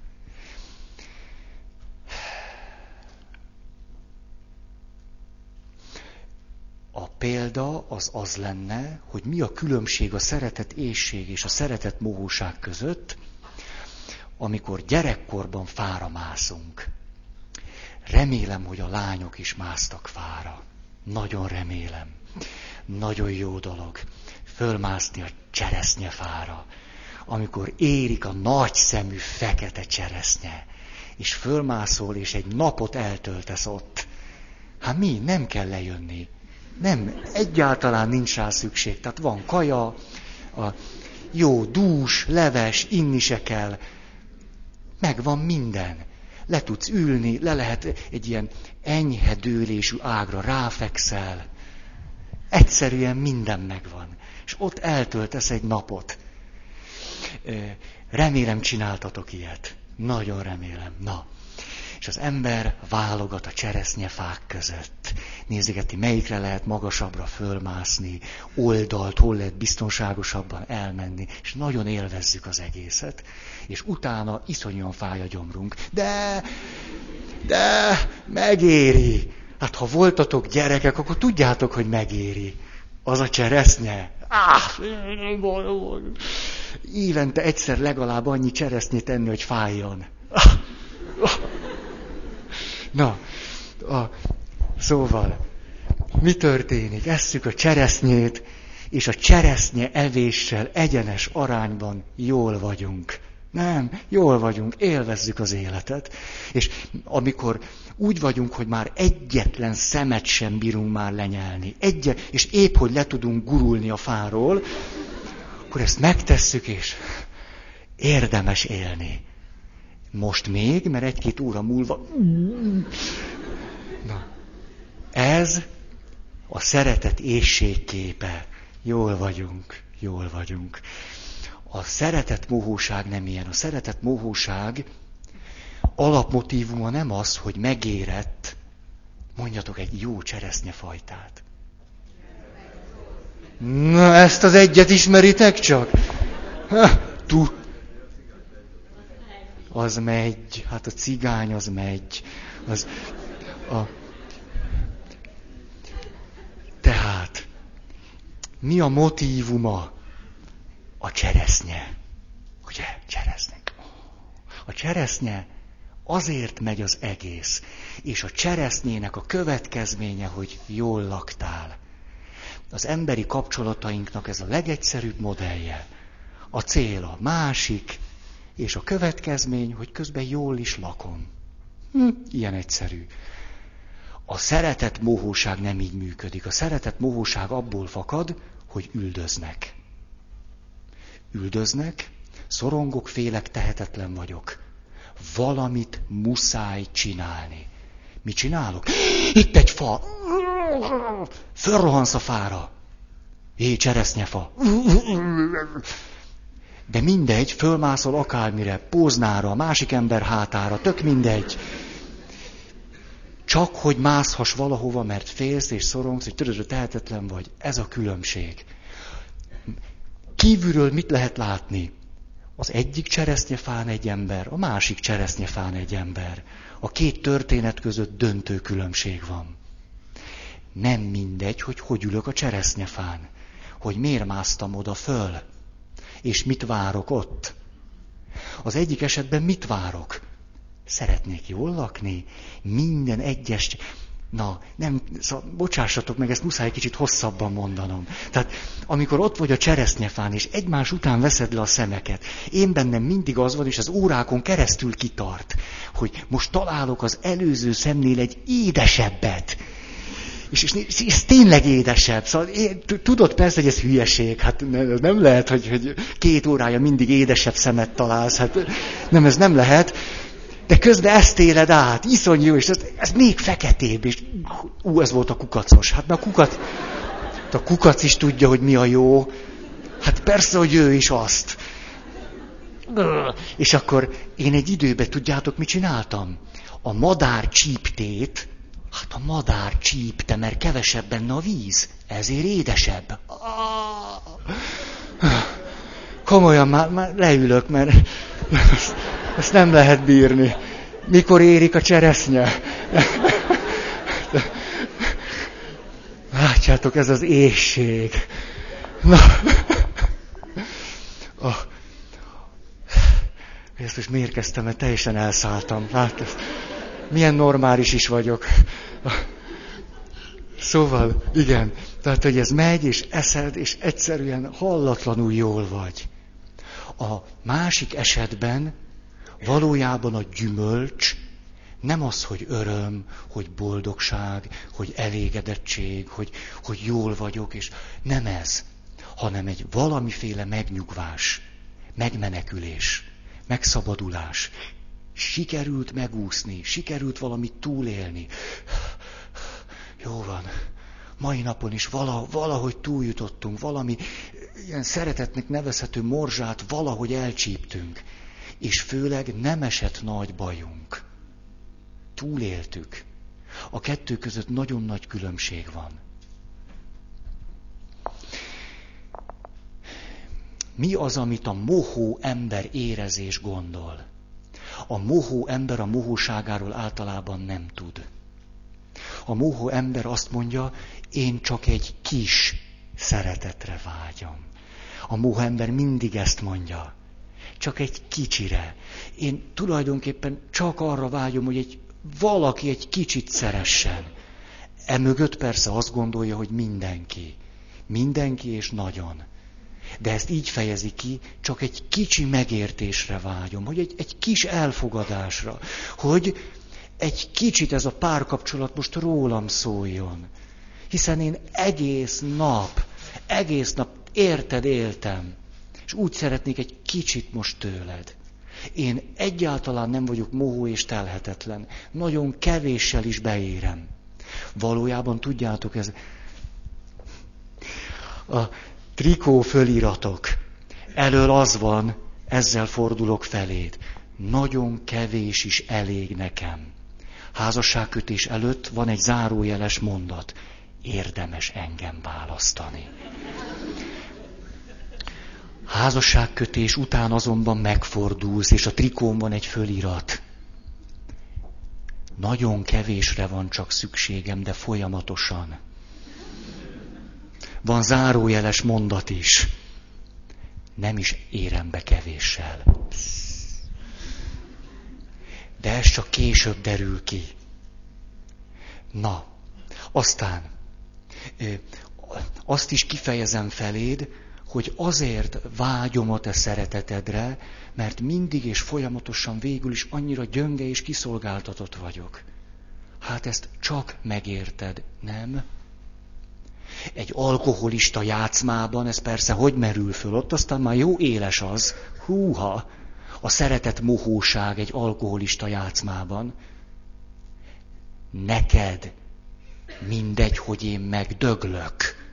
A példa az az lenne, hogy mi a különbség a szeretet ésség és a szeretet mohóság között, amikor gyerekkorban fára mászunk. Remélem, hogy a lányok is másztak fára. Nagyon remélem. Nagyon jó dolog fölmászni a cseresznyefára, amikor érik a nagy szemű fekete cseresznye, és fölmászol, és egy napot eltöltesz ott. Hát mi? Nem kell lejönni. Nem, egyáltalán nincs rá szükség. Tehát van kaja, a jó dús, leves, inni se kell. Megvan minden. Le tudsz ülni, le lehet egy ilyen enyhe dőlésű ágra ráfekszel. Egyszerűen minden megvan és ott eltöltesz egy napot. Remélem csináltatok ilyet. Nagyon remélem. Na. És az ember válogat a cseresznyefák között. Nézegeti, melyikre lehet magasabbra fölmászni, oldalt, hol lehet biztonságosabban elmenni, és nagyon élvezzük az egészet. És utána iszonyúan fáj a gyomrunk. De, de, megéri. Hát ha voltatok gyerekek, akkor tudjátok, hogy megéri. Az a cseresznye. Ah, évente egyszer legalább annyi cseresznyét tenni, hogy fájjon. Na, a, szóval, mi történik? Esszük a cseresznyét, és a cseresznye evéssel egyenes arányban jól vagyunk. Nem, jól vagyunk, élvezzük az életet. És amikor úgy vagyunk, hogy már egyetlen szemet sem bírunk már lenyelni, egy, és épp, hogy le tudunk gurulni a fáról, akkor ezt megtesszük, és érdemes élni. Most még, mert egy-két óra múlva... Na, ez a szeretet éjségképe. Jól vagyunk, jól vagyunk. A szeretet mohóság nem ilyen. A szeretet mohóság alapmotívuma nem az, hogy megérett, mondjatok egy jó cseresznyefajtát. Na, ezt az egyet ismeritek csak? Ha, tu. Az megy, hát a cigány az megy. Az, a... Tehát, mi a motívuma? A cseresznye. Ugye, cseresznye. A cseresznye azért megy az egész. És a cseresznyének a következménye, hogy jól laktál. Az emberi kapcsolatainknak ez a legegyszerűbb modellje. A cél a másik, és a következmény, hogy közben jól is lakom. Hm, ilyen egyszerű. A szeretet mohóság nem így működik. A szeretet mohóság abból fakad, hogy üldöznek üldöznek, szorongok, félek, tehetetlen vagyok. Valamit muszáj csinálni. Mit csinálok? Itt egy fa. Fölrohansz a fára. Jé, cseresznyefa. De mindegy, fölmászol akármire, póznára, a másik ember hátára, tök mindegy. Csak hogy mászhass valahova, mert félsz és szorongsz, hogy tudod, tehetetlen vagy. Ez a különbség. Kívülről mit lehet látni? Az egyik cseresznyefán egy ember, a másik cseresznyefán egy ember. A két történet között döntő különbség van. Nem mindegy, hogy hogy ülök a cseresznyefán. Hogy miért másztam oda föl. És mit várok ott. Az egyik esetben mit várok? Szeretnék jól lakni, minden egyes Na, nem, szóval, bocsássatok meg, ezt muszáj egy kicsit hosszabban mondanom. Tehát, amikor ott vagy a cseresznyefán, és egymás után veszed le a szemeket, én bennem mindig az van, és az órákon keresztül kitart, hogy most találok az előző szemnél egy édesebbet. És, és, és ez tényleg édesebb. Szóval én, tudod persze, hogy ez hülyeség. Hát nem lehet, hogy, hogy két órája mindig édesebb szemet találsz. Hát nem, ez nem lehet de közben ezt éled át, iszonyú, jó, és ez, ez még feketébb, és ú, ez volt a kukacos. Hát mert a kukac, a kukac is tudja, hogy mi a jó. Hát persze, hogy ő is azt. És akkor én egy időben, tudjátok, mit csináltam? A madár csíptét, hát a madár csípte, mert kevesebb benne a víz, ezért édesebb. Komolyan már, már leülök, mert ezt nem lehet bírni. Mikor érik a cseresznye? Látjátok, ez az éjség. Na. Oh. Ezt most miért kezdtem, mert teljesen elszálltam. Látod? Milyen normális is vagyok. Szóval, igen, tehát, hogy ez megy, és eszed, és egyszerűen hallatlanul jól vagy. A másik esetben Valójában a gyümölcs nem az, hogy öröm, hogy boldogság, hogy elégedettség, hogy, hogy jól vagyok, és nem ez, hanem egy valamiféle megnyugvás, megmenekülés, megszabadulás. Sikerült megúszni, sikerült valamit túlélni. Jó van, mai napon is vala, valahogy túljutottunk, valami ilyen szeretetnek nevezhető morzsát valahogy elcsíptünk és főleg nem esett nagy bajunk. Túléltük. A kettő között nagyon nagy különbség van. Mi az, amit a mohó ember érezés gondol? A mohó ember a mohóságáról általában nem tud. A mohó ember azt mondja, én csak egy kis szeretetre vágyom. A mohó ember mindig ezt mondja csak egy kicsire. Én tulajdonképpen csak arra vágyom, hogy egy valaki egy kicsit szeressen. Emögött persze azt gondolja, hogy mindenki. Mindenki és nagyon. De ezt így fejezi ki, csak egy kicsi megértésre vágyom, hogy egy, egy kis elfogadásra, hogy egy kicsit ez a párkapcsolat most rólam szóljon. Hiszen én egész nap, egész nap érted éltem és úgy szeretnék egy kicsit most tőled. Én egyáltalán nem vagyok mohó és telhetetlen. Nagyon kevéssel is beérem. Valójában tudjátok, ez a trikó föliratok. Elől az van, ezzel fordulok feléd. Nagyon kevés is elég nekem. Házasságkötés előtt van egy zárójeles mondat. Érdemes engem választani. Házasságkötés után azonban megfordulsz, és a trikón van egy fölirat. Nagyon kevésre van csak szükségem, de folyamatosan. Van zárójeles mondat is. Nem is érem be kevéssel. De ez csak később derül ki. Na, aztán azt is kifejezem feléd, hogy azért vágyom a te szeretetedre, mert mindig és folyamatosan végül is annyira gyönge és kiszolgáltatott vagyok. Hát ezt csak megérted, nem? Egy alkoholista játszmában ez persze hogy merül föl, ott aztán már jó éles az, húha, a szeretet mohóság egy alkoholista játszmában. Neked mindegy, hogy én megdöglök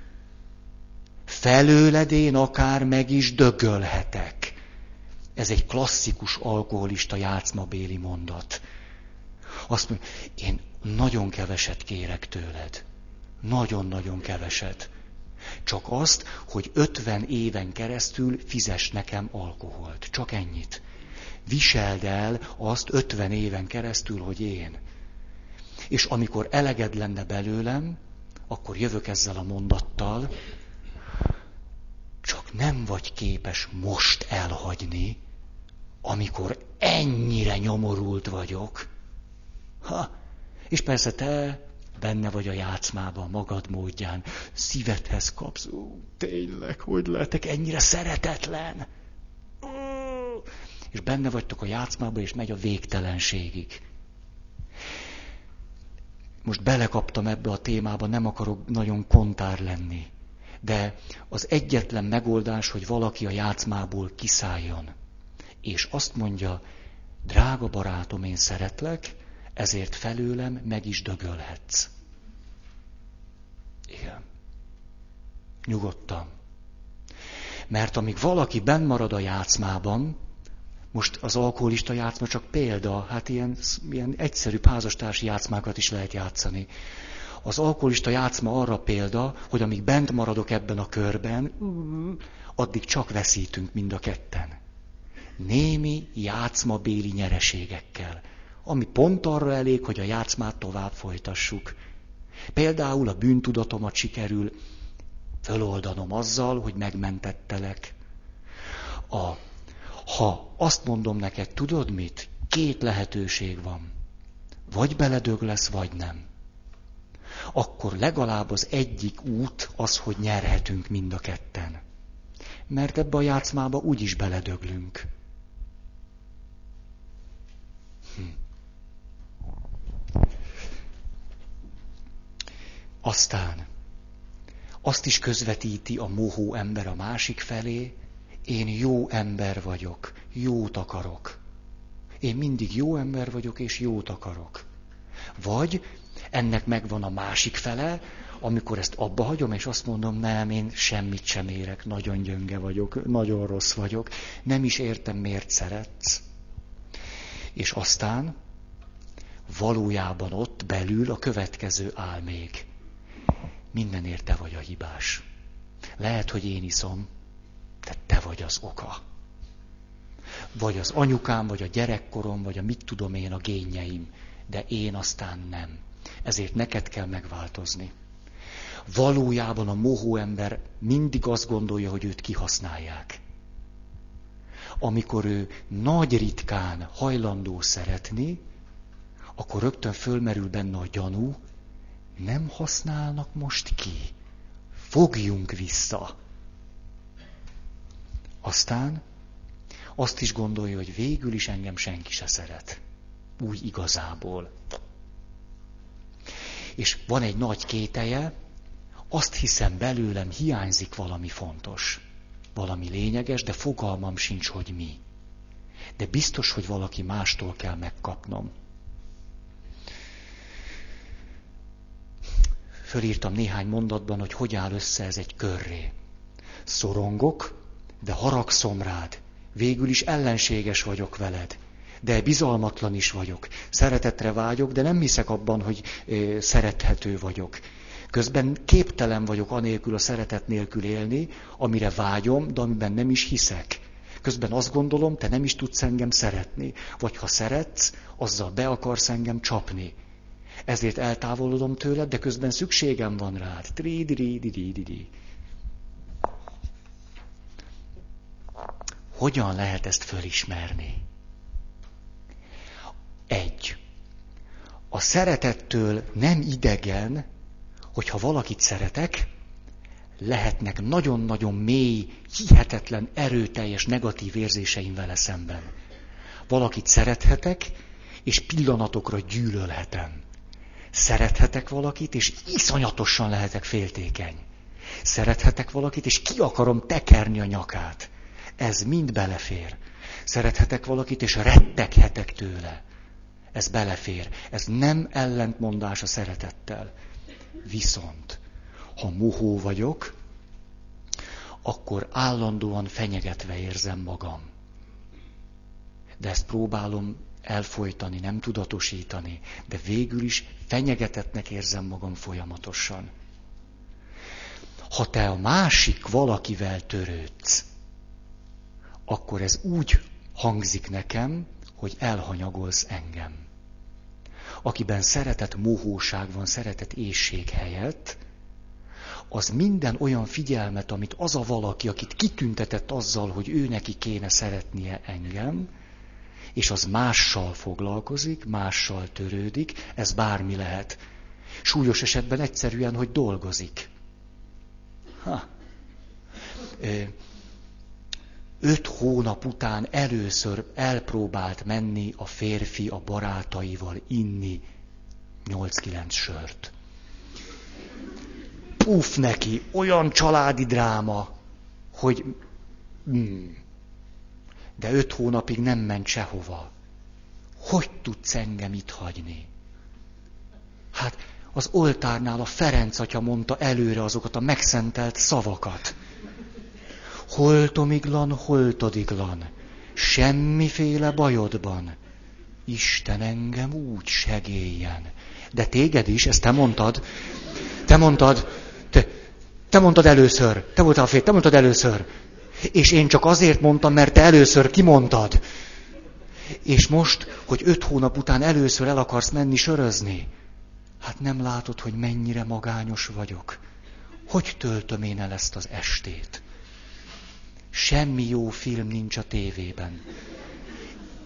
felőled én akár meg is dögölhetek. Ez egy klasszikus alkoholista játszmabéli mondat. Azt mondja, én nagyon keveset kérek tőled. Nagyon-nagyon keveset. Csak azt, hogy 50 éven keresztül fizes nekem alkoholt. Csak ennyit. Viseld el azt 50 éven keresztül, hogy én. És amikor eleged lenne belőlem, akkor jövök ezzel a mondattal, csak nem vagy képes most elhagyni, amikor ennyire nyomorult vagyok. Ha, és persze te benne vagy a játszmában, magad módján, szívedhez kapsz. Ó, tényleg, hogy lehetek ennyire szeretetlen? Ó, és benne vagytok a játszmában, és megy a végtelenségig. Most belekaptam ebbe a témába, nem akarok nagyon kontár lenni. De az egyetlen megoldás, hogy valaki a játszmából kiszálljon. És azt mondja, drága barátom, én szeretlek, ezért felőlem meg is dögölhetsz. Igen. Nyugodtan. Mert amíg valaki benn marad a játszmában, most az alkoholista játszma csak példa, hát ilyen, ilyen egyszerű házastársi játszmákat is lehet játszani. Az alkoholista játszma arra példa, hogy amíg bent maradok ebben a körben, addig csak veszítünk mind a ketten. Némi játszmabéli nyereségekkel, ami pont arra elég, hogy a játszmát tovább folytassuk. Például a bűntudatomat sikerül föloldanom azzal, hogy megmentettelek. A, ha azt mondom neked, tudod mit? Két lehetőség van. Vagy beledög lesz, vagy nem. Akkor legalább az egyik út az, hogy nyerhetünk mind a ketten. Mert ebbe a játszmába úgyis beledöglünk. Hm. Aztán azt is közvetíti a mohó ember a másik felé, én jó ember vagyok, jót akarok. Én mindig jó ember vagyok, és jót akarok. Vagy ennek megvan a másik fele, amikor ezt abba hagyom, és azt mondom, nem, én semmit sem érek, nagyon gyönge vagyok, nagyon rossz vagyok, nem is értem, miért szeretsz. És aztán valójában ott belül a következő áll még mindenért te vagy a hibás. Lehet, hogy én iszom, de te vagy az oka. Vagy az anyukám, vagy a gyerekkorom, vagy a mit tudom én, a génjeim, de én aztán nem. Ezért neked kell megváltozni. Valójában a mohó ember mindig azt gondolja, hogy őt kihasználják. Amikor ő nagy ritkán hajlandó szeretni, akkor rögtön fölmerül benne a gyanú, nem használnak most ki. Fogjunk vissza. Aztán azt is gondolja, hogy végül is engem senki se szeret. Úgy igazából. És van egy nagy kételje, azt hiszem belőlem hiányzik valami fontos, valami lényeges, de fogalmam sincs, hogy mi. De biztos, hogy valaki mástól kell megkapnom. Fölírtam néhány mondatban, hogy hogy áll össze ez egy körré. Szorongok, de haragszom rád. Végül is ellenséges vagyok veled. De bizalmatlan is vagyok. Szeretetre vágyok, de nem hiszek abban, hogy ö, szerethető vagyok. Közben képtelen vagyok anélkül a szeretet nélkül élni, amire vágyom, de amiben nem is hiszek. Közben azt gondolom, te nem is tudsz engem szeretni. Vagy ha szeretsz, azzal be akarsz engem csapni ezért eltávolodom tőled, de közben szükségem van rád. Tri-di-di-di-di-di. Hogyan lehet ezt fölismerni? Egy. A szeretettől nem idegen, hogyha valakit szeretek, lehetnek nagyon-nagyon mély, hihetetlen, erőteljes negatív érzéseim vele szemben. Valakit szerethetek, és pillanatokra gyűlölhetem. Szerethetek valakit, és iszonyatosan lehetek féltékeny. Szerethetek valakit, és ki akarom tekerni a nyakát. Ez mind belefér. Szerethetek valakit, és retteghetek tőle. Ez belefér. Ez nem ellentmondás a szeretettel. Viszont, ha muhó vagyok, akkor állandóan fenyegetve érzem magam. De ezt próbálom elfolytani, nem tudatosítani, de végül is fenyegetetnek érzem magam folyamatosan. Ha te a másik valakivel törődsz, akkor ez úgy hangzik nekem, hogy elhanyagolsz engem. Akiben szeretet mohóság van, szeretet ésség helyett, az minden olyan figyelmet, amit az a valaki, akit kitüntetett azzal, hogy ő neki kéne szeretnie engem, és az mással foglalkozik, mással törődik, ez bármi lehet. Súlyos esetben egyszerűen, hogy dolgozik. Ha. Öt hónap után először elpróbált menni a férfi a barátaival inni 8-9 sört. Puf neki, olyan családi dráma, hogy... Hmm. De öt hónapig nem ment sehova. Hogy tudsz engem itt hagyni? Hát az oltárnál a Ferenc atya mondta előre azokat a megszentelt szavakat. Holtomiglan, holtodiglan, semmiféle bajodban. Isten engem úgy segéljen. De téged is, ezt te mondtad. Te mondtad, te, te mondtad először, te voltál a fél, te mondtad először. És én csak azért mondtam, mert te először kimondtad. És most, hogy öt hónap után először el akarsz menni sörözni. Hát nem látod, hogy mennyire magányos vagyok. Hogy töltöm én el ezt az estét? Semmi jó film nincs a tévében.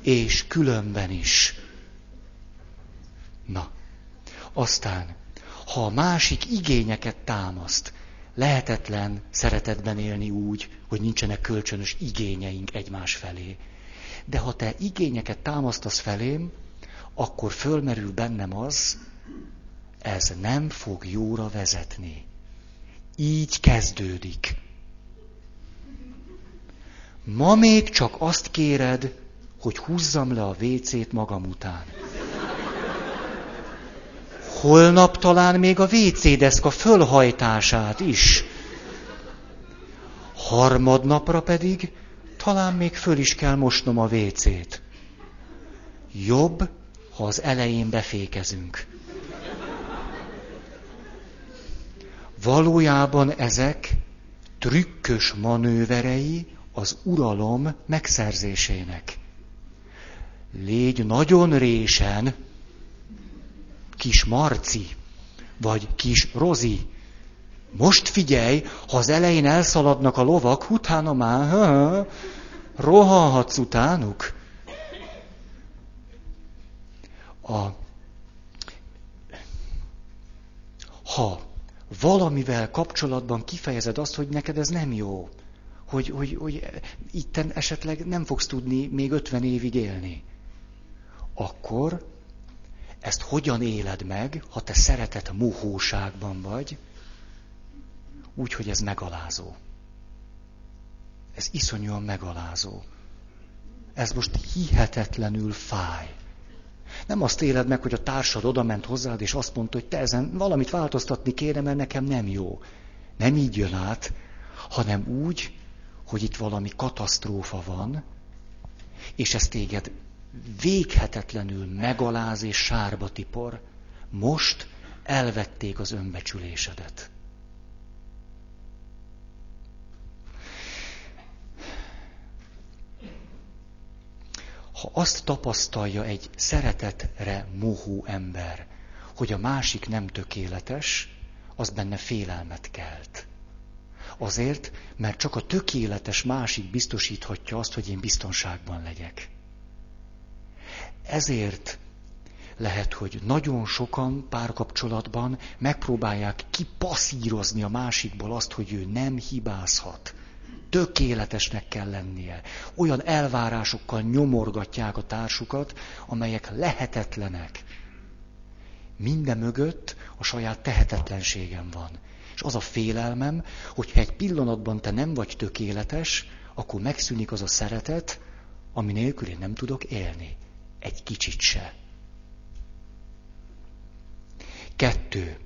És különben is. Na, aztán, ha a másik igényeket támaszt, lehetetlen szeretetben élni úgy, hogy nincsenek kölcsönös igényeink egymás felé. De ha te igényeket támasztasz felém, akkor fölmerül bennem az, ez nem fog jóra vezetni. Így kezdődik. Ma még csak azt kéred, hogy húzzam le a vécét magam után. Holnap talán még a WC deszka fölhajtását is. Harmadnapra pedig talán még föl is kell mosnom a vécét. Jobb, ha az elején befékezünk. Valójában ezek trükkös manőverei az uralom megszerzésének. Légy nagyon résen, kis Marci, vagy kis Rozi. Most figyelj, ha az elején elszaladnak a lovak, utána már ha, rohanhatsz utánuk. A, ha valamivel kapcsolatban kifejezed azt, hogy neked ez nem jó, hogy, hogy, hogy itten esetleg nem fogsz tudni még 50 évig élni, akkor ezt hogyan éled meg, ha te szeretet mohóságban vagy, úgy, hogy ez megalázó. Ez iszonyúan megalázó. Ez most hihetetlenül fáj. Nem azt éled meg, hogy a társad oda ment hozzád, és azt mondta, hogy te ezen valamit változtatni kéne, mert nekem nem jó. Nem így jön át, hanem úgy, hogy itt valami katasztrófa van, és ez téged véghetetlenül megaláz és sárba tipor. Most elvették az önbecsülésedet. Ha azt tapasztalja egy szeretetre mohó ember, hogy a másik nem tökéletes, az benne félelmet kelt. Azért, mert csak a tökéletes másik biztosíthatja azt, hogy én biztonságban legyek. Ezért lehet, hogy nagyon sokan párkapcsolatban megpróbálják kipasszírozni a másikból azt, hogy ő nem hibázhat. Tökéletesnek kell lennie. Olyan elvárásokkal nyomorgatják a társukat, amelyek lehetetlenek. Minden mögött a saját tehetetlenségem van. És az a félelmem, hogyha egy pillanatban te nem vagy tökéletes, akkor megszűnik az a szeretet, ami nélkül én nem tudok élni. Egy kicsit se. Kettő.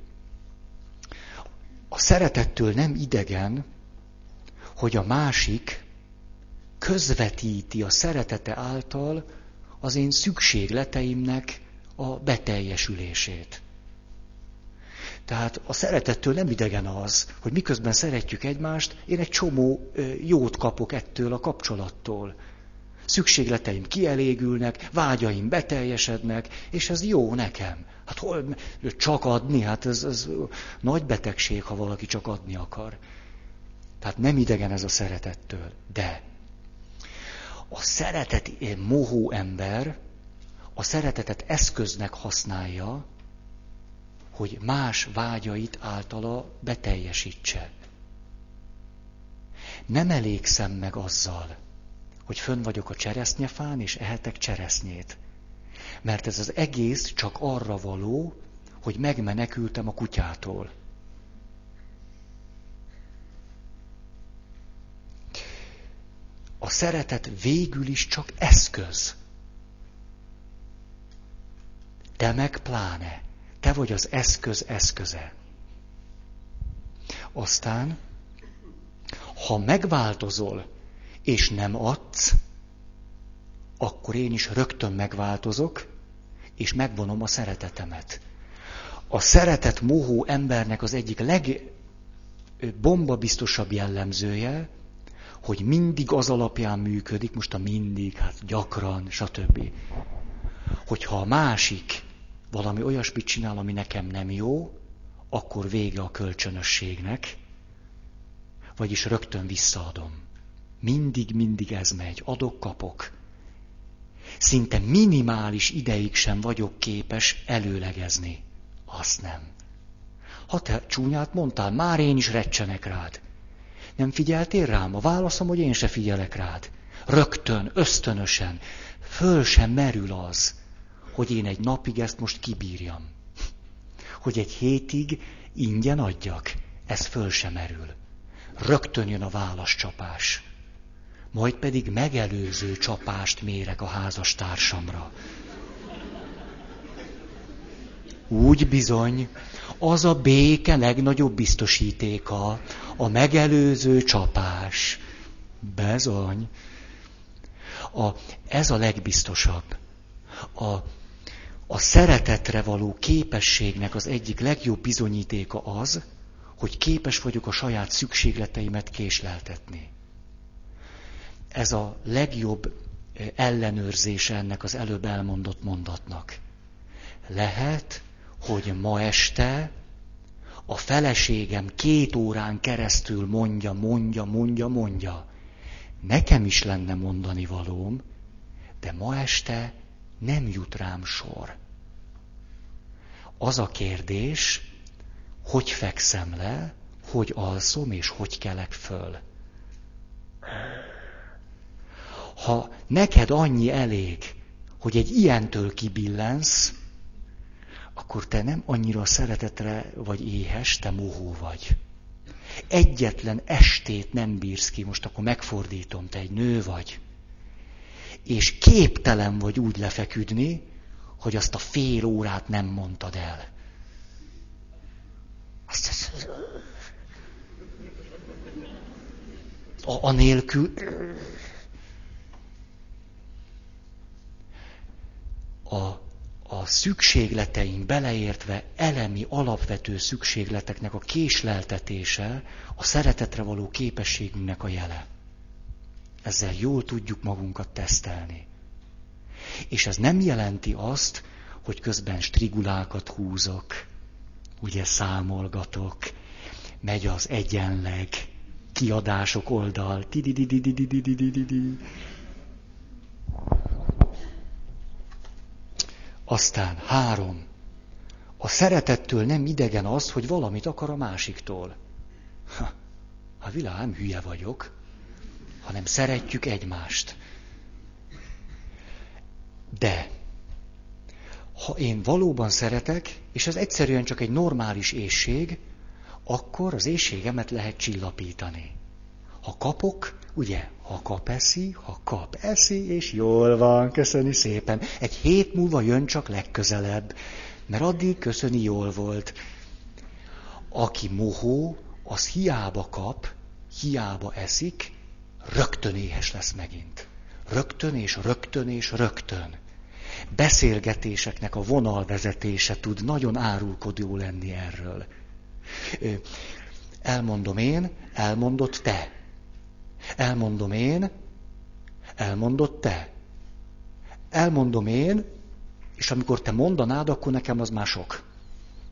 A szeretettől nem idegen, hogy a másik közvetíti a szeretete által az én szükségleteimnek a beteljesülését. Tehát a szeretettől nem idegen az, hogy miközben szeretjük egymást, én egy csomó jót kapok ettől a kapcsolattól. Szükségleteim kielégülnek, vágyaim beteljesednek, és ez jó nekem. Hát hol, csak adni, hát ez, ez nagy betegség, ha valaki csak adni akar. Tehát nem idegen ez a szeretettől. De a szeretet mohó ember a szeretetet eszköznek használja, hogy más vágyait általa beteljesítse. Nem elégszem meg azzal, hogy fönn vagyok a cseresznyefán, és ehetek cseresznyét. Mert ez az egész csak arra való, hogy megmenekültem a kutyától. A szeretet végül is csak eszköz. Te meg pláne. Te vagy az eszköz eszköze. Aztán, ha megváltozol, és nem adsz, akkor én is rögtön megváltozok, és megvonom a szeretetemet. A szeretet mohó embernek az egyik legbombabiztosabb jellemzője, hogy mindig az alapján működik, most a mindig, hát gyakran, stb. Hogyha a másik valami olyasmit csinál, ami nekem nem jó, akkor vége a kölcsönösségnek, vagyis rögtön visszaadom. Mindig, mindig ez megy. Adok, kapok. Szinte minimális ideig sem vagyok képes előlegezni. Azt nem. Ha te csúnyát mondtál, már én is recsenek rád. Nem figyeltél rám? A válaszom, hogy én se figyelek rád. Rögtön, ösztönösen. Föl sem merül az, hogy én egy napig ezt most kibírjam. Hogy egy hétig ingyen adjak. Ez föl sem merül. Rögtön jön a válaszcsapás majd pedig megelőző csapást mérek a házastársamra. Úgy bizony, az a béke legnagyobb biztosítéka, a megelőző csapás. Bezony. A, ez a legbiztosabb. A, a szeretetre való képességnek az egyik legjobb bizonyítéka az, hogy képes vagyok a saját szükségleteimet késleltetni. Ez a legjobb eh, ellenőrzése ennek az előbb elmondott mondatnak. Lehet, hogy ma este a feleségem két órán keresztül mondja, mondja, mondja, mondja. Nekem is lenne mondani valóm, de ma este nem jut rám sor. Az a kérdés, hogy fekszem le, hogy alszom és hogy kelek föl ha neked annyi elég, hogy egy ilyentől kibillensz, akkor te nem annyira szeretetre vagy éhes, te mohó vagy. Egyetlen estét nem bírsz ki, most akkor megfordítom, te egy nő vagy. És képtelen vagy úgy lefeküdni, hogy azt a fél órát nem mondtad el. Azt, azt, a, a nélkül a, a szükségleteink beleértve elemi, alapvető szükségleteknek a késleltetése a szeretetre való képességünknek a jele. Ezzel jól tudjuk magunkat tesztelni. És ez nem jelenti azt, hogy közben strigulákat húzok, ugye számolgatok, megy az egyenleg, kiadások oldal, Aztán három. A szeretettől nem idegen az, hogy valamit akar a másiktól. Ha, a világ nem hülye vagyok, hanem szeretjük egymást. De ha én valóban szeretek, és ez egyszerűen csak egy normális ésség, akkor az éjségemet lehet csillapítani. Ha kapok, ugye, ha kap eszi, ha kap eszi, és jól van, köszöni szépen. Egy hét múlva jön csak legközelebb, mert addig köszöni jól volt. Aki mohó, az hiába kap, hiába eszik, rögtön éhes lesz megint. Rögtön és rögtön és rögtön. Beszélgetéseknek a vonalvezetése tud nagyon árulkodó lenni erről. Elmondom én, elmondott te. Elmondom én, Elmondod te. Elmondom én, és amikor te mondanád, akkor nekem az már sok.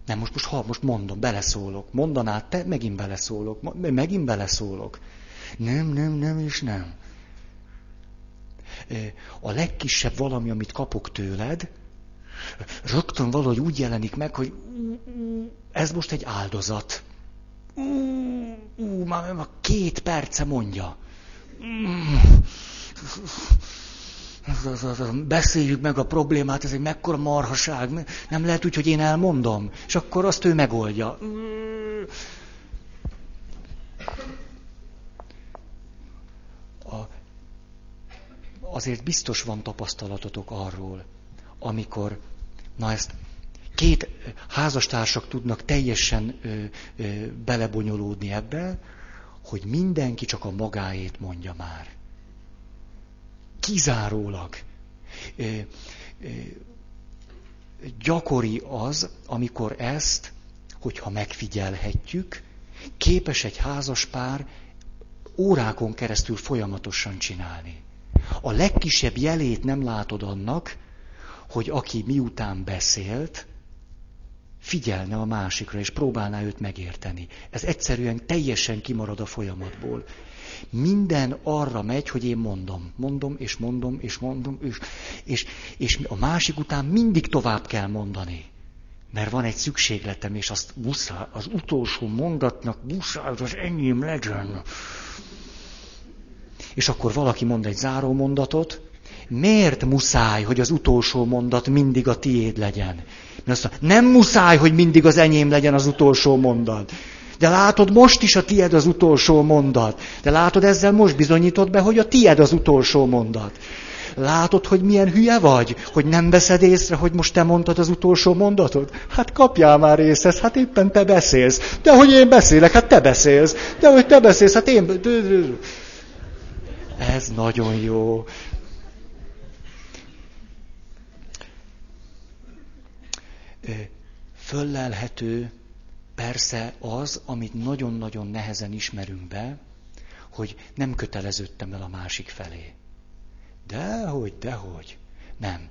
Nem, most, most, ha most mondom, beleszólok. Mondanád te, megint beleszólok. Megint beleszólok. Nem, nem, nem és nem. A legkisebb valami, amit kapok tőled, rögtön valahogy úgy jelenik meg, hogy ez most egy áldozat. Ú, ú, már, már két perce mondja. Beszéljük meg a problémát, ez egy mekkora marhaság. Nem lehet úgy, hogy én elmondom. És akkor azt ő megoldja. A, azért biztos van tapasztalatotok arról, amikor, na ezt két házastársak tudnak teljesen ö, ö, belebonyolódni ebbe, hogy mindenki csak a magáét mondja már. Kizárólag. Ö, ö, gyakori az, amikor ezt, hogyha megfigyelhetjük, képes egy házas pár órákon keresztül folyamatosan csinálni. A legkisebb jelét nem látod annak, hogy aki miután beszélt, figyelne a másikra, és próbálná őt megérteni. Ez egyszerűen teljesen kimarad a folyamatból. Minden arra megy, hogy én mondom, mondom, és mondom, és mondom, és, és, és a másik után mindig tovább kell mondani. Mert van egy szükségletem, és azt muszáj, az utolsó mondatnak muszáj, az enyém legyen. És akkor valaki mond egy záró mondatot, miért muszáj, hogy az utolsó mondat mindig a tiéd legyen? Azt nem muszáj, hogy mindig az enyém legyen az utolsó mondat. De látod, most is a tied az utolsó mondat. De látod, ezzel most bizonyítod be, hogy a tied az utolsó mondat. Látod, hogy milyen hülye vagy? Hogy nem veszed észre, hogy most te mondtad az utolsó mondatot? Hát kapjál már észhez, hát éppen te beszélsz. De hogy én beszélek, hát te beszélsz. De hogy te beszélsz, hát én... Ez nagyon jó. Föllelhető persze az, amit nagyon-nagyon nehezen ismerünk be, hogy nem köteleződtem el a másik felé. Dehogy, dehogy. Nem.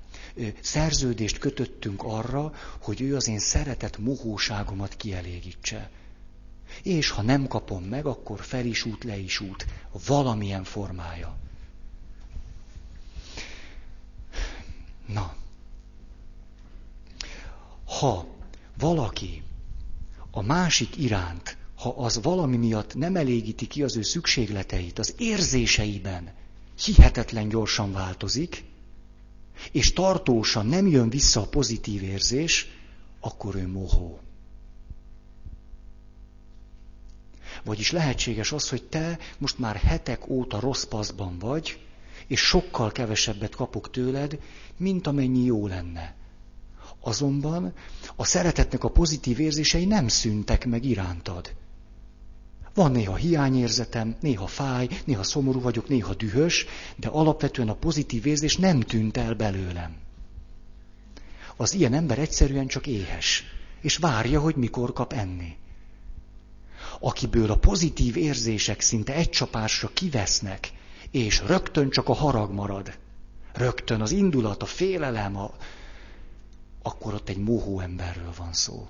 Szerződést kötöttünk arra, hogy ő az én szeretett mohóságomat kielégítse. És ha nem kapom meg, akkor fel is út, le is út. Valamilyen formája. Na, ha valaki a másik iránt, ha az valami miatt nem elégíti ki az ő szükségleteit, az érzéseiben hihetetlen gyorsan változik, és tartósan nem jön vissza a pozitív érzés, akkor ő mohó. Vagyis lehetséges az, hogy te most már hetek óta rossz paszban vagy, és sokkal kevesebbet kapok tőled, mint amennyi jó lenne. Azonban a szeretetnek a pozitív érzései nem szűntek meg irántad. Van néha hiányérzetem, néha fáj, néha szomorú vagyok, néha dühös, de alapvetően a pozitív érzés nem tűnt el belőlem. Az ilyen ember egyszerűen csak éhes, és várja, hogy mikor kap enni. Akiből a pozitív érzések szinte egy csapásra kivesznek, és rögtön csak a harag marad. Rögtön az indulat, a félelem, a, akkor ott egy mohó emberről van szó.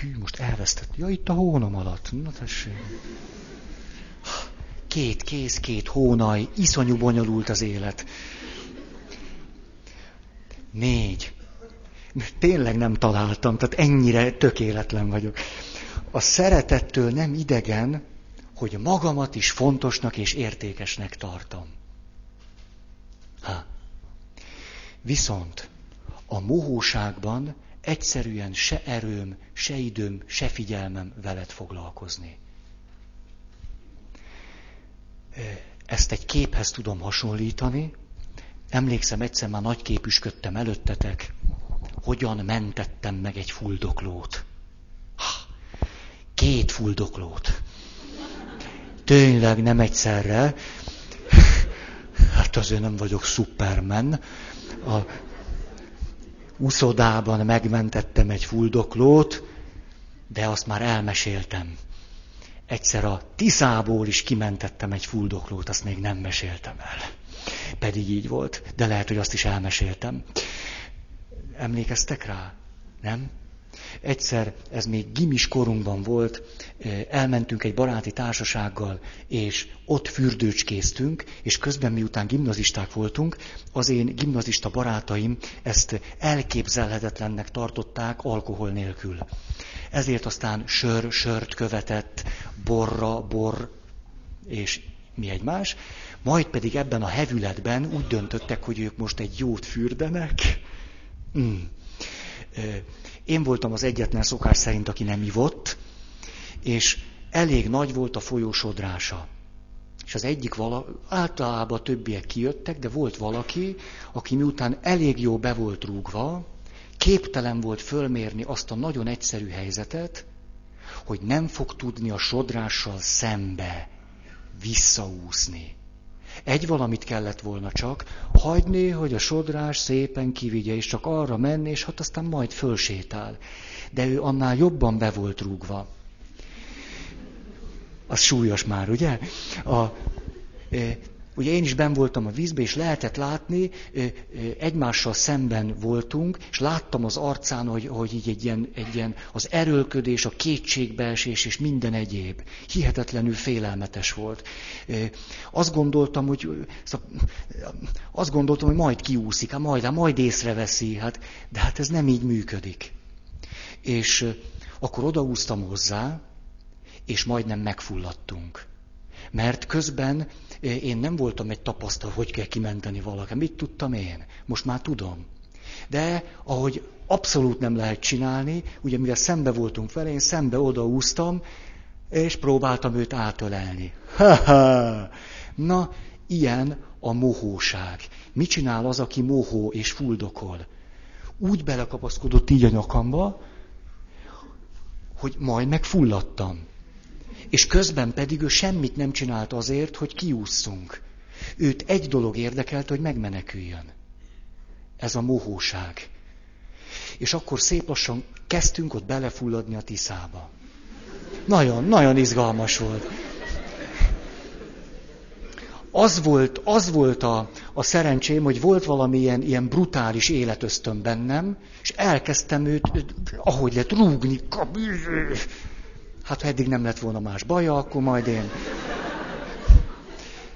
Hű, most elvesztett. Ja, itt a hónom alatt. Na tessék. Két kéz, két hónaj, iszonyú bonyolult az élet. Négy. Tényleg nem találtam, tehát ennyire tökéletlen vagyok. A szeretettől nem idegen, hogy magamat is fontosnak és értékesnek tartom. Ha. Viszont a mohóságban egyszerűen se erőm, se időm, se figyelmem veled foglalkozni. Ezt egy képhez tudom hasonlítani. Emlékszem, egyszer már nagy képüsködtem előttetek, hogyan mentettem meg egy fuldoklót. Két fuldoklót. Tényleg nem egyszerre, hát azért nem vagyok Superman. A uszodában megmentettem egy fuldoklót, de azt már elmeséltem. egyszer a Tiszából is kimentettem egy fuldoklót, azt még nem meséltem el. Pedig így volt, de lehet, hogy azt is elmeséltem. Emlékeztek rá? Nem? Egyszer, ez még gimis korunkban volt, elmentünk egy baráti társasággal, és ott fürdőcskéztünk, és közben miután gimnazisták voltunk, az én gimnazista barátaim ezt elképzelhetetlennek tartották alkohol nélkül. Ezért aztán sör, sört követett, borra, bor, és mi egymás, majd pedig ebben a hevületben úgy döntöttek, hogy ők most egy jót fürdenek. Mm. Én voltam az egyetlen szokás szerint, aki nem ivott, és elég nagy volt a folyósodrása. És az egyik vala, általában többiek kijöttek, de volt valaki, aki miután elég jó be volt rúgva, képtelen volt fölmérni azt a nagyon egyszerű helyzetet, hogy nem fog tudni a sodrással szembe visszaúszni. Egy valamit kellett volna csak, hagyni, hogy a sodrás szépen kivigye, és csak arra menni, és hát aztán majd fölsétál. De ő annál jobban be volt rúgva. Az súlyos már, ugye? A, Ugye én is ben voltam a vízbe, és lehetett látni, egymással szemben voltunk, és láttam az arcán, hogy, hogy így egy ilyen, egy ilyen az erőlködés, a kétségbeesés és minden egyéb. Hihetetlenül félelmetes volt. Azt gondoltam, hogy azt gondoltam, hogy majd kiúszik, hát majd, hát majd észreveszi, hát, de hát ez nem így működik. És akkor odaúztam hozzá, és majdnem megfulladtunk. Mert közben én nem voltam egy tapasztal, hogy kell kimenteni valaki. Mit tudtam én? Most már tudom. De ahogy abszolút nem lehet csinálni, ugye mivel szembe voltunk vele, én szembe odaúztam, és próbáltam őt átölelni. Na, ilyen a mohóság. Mit csinál az, aki mohó és fuldokol? Úgy belekapaszkodott így a nyakamba, hogy majd megfulladtam és közben pedig ő semmit nem csinált azért, hogy kiússzunk. Őt egy dolog érdekelt, hogy megmeneküljön. Ez a mohóság. És akkor szép lassan kezdtünk ott belefulladni a tiszába. Nagyon, nagyon izgalmas volt. Az volt, az volt a, a szerencsém, hogy volt valamilyen ilyen brutális életöztön bennem, és elkezdtem őt, ahogy lett, rúgni, Hát ha eddig nem lett volna más baja, akkor majd én.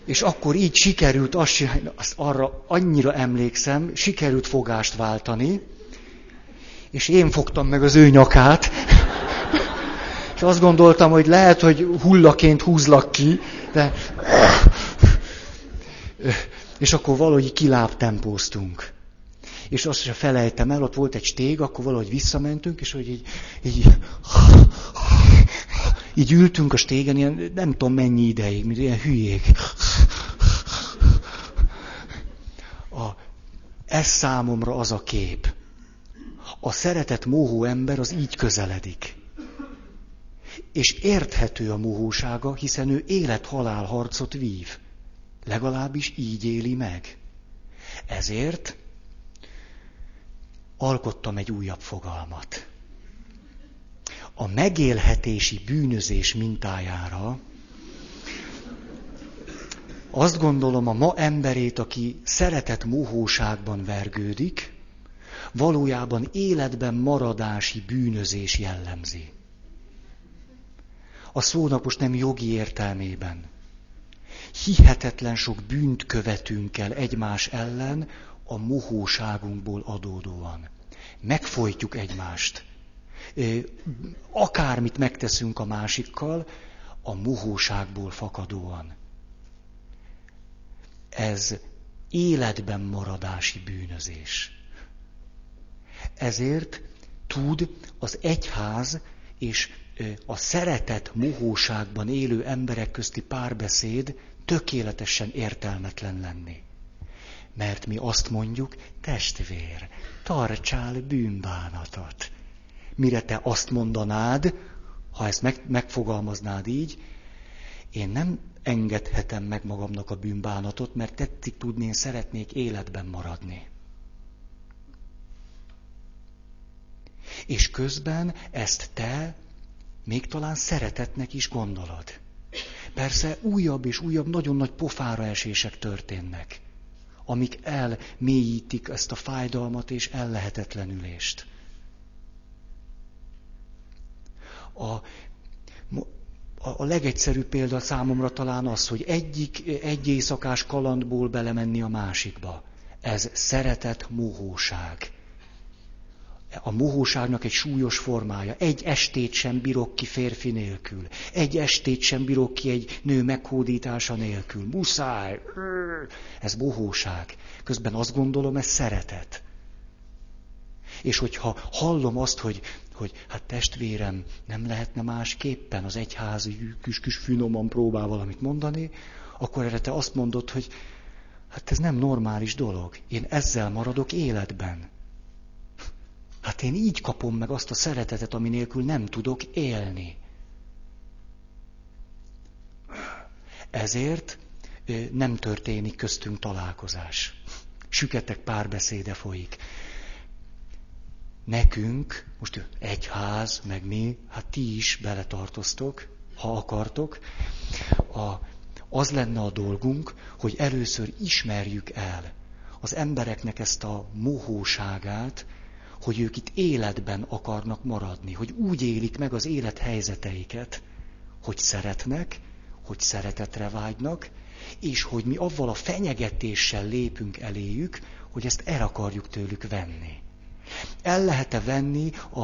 És akkor így sikerült azt azt arra annyira emlékszem, sikerült fogást váltani, és én fogtam meg az ő nyakát, és azt gondoltam, hogy lehet, hogy hullaként húzlak ki, de... És akkor valahogy kiláb tempóztunk. És azt sem felejtem el, ott volt egy stég, akkor valahogy visszamentünk, és hogy így, így így ültünk a stégen, ilyen nem tudom mennyi ideig, mint ilyen hülyék. A, ez számomra az a kép. A szeretett mohó ember az így közeledik. És érthető a mohósága, hiszen ő élet-halál harcot vív. Legalábbis így éli meg. Ezért alkottam egy újabb fogalmat a megélhetési bűnözés mintájára, azt gondolom a ma emberét, aki szeretett mohóságban vergődik, valójában életben maradási bűnözés jellemzi. A szónapos nem jogi értelmében. Hihetetlen sok bűnt követünk el egymás ellen a mohóságunkból adódóan. Megfojtjuk egymást akármit megteszünk a másikkal, a muhóságból fakadóan. Ez életben maradási bűnözés. Ezért tud az egyház és a szeretet muhóságban élő emberek közti párbeszéd tökéletesen értelmetlen lenni. Mert mi azt mondjuk, testvér, tartsál bűnbánatot mire te azt mondanád, ha ezt meg, megfogalmaznád így, én nem engedhetem meg magamnak a bűnbánatot, mert tetszik tudni, én szeretnék életben maradni. És közben ezt te még talán szeretetnek is gondolod. Persze újabb és újabb nagyon nagy pofára esések történnek, amik elmélyítik ezt a fájdalmat és ellehetetlenülést. A, a legegyszerűbb példa számomra talán az, hogy egyik egy éjszakás kalandból belemenni a másikba. Ez szeretet mohóság a mohóságnak egy súlyos formája. Egy estét sem bírok ki férfi nélkül. Egy estét sem bírok ki egy nő meghódítása nélkül. Muszáj. Ez mohóság. Közben azt gondolom, ez szeretet. És hogyha hallom azt, hogy, hogy hát testvérem, nem lehetne másképpen az egyházi kis-kis finoman próbál valamit mondani, akkor erre te azt mondod, hogy hát ez nem normális dolog. Én ezzel maradok életben. Hát én így kapom meg azt a szeretetet, ami nélkül nem tudok élni. Ezért nem történik köztünk találkozás. Süketek párbeszéde folyik. Nekünk, most egyház, meg mi, hát ti is beletartoztok, ha akartok, a, az lenne a dolgunk, hogy először ismerjük el az embereknek ezt a mohóságát, hogy ők itt életben akarnak maradni, hogy úgy élik meg az élethelyzeteiket, hogy szeretnek, hogy szeretetre vágynak, és hogy mi avval a fenyegetéssel lépünk eléjük, hogy ezt el akarjuk tőlük venni. El lehet-e venni a,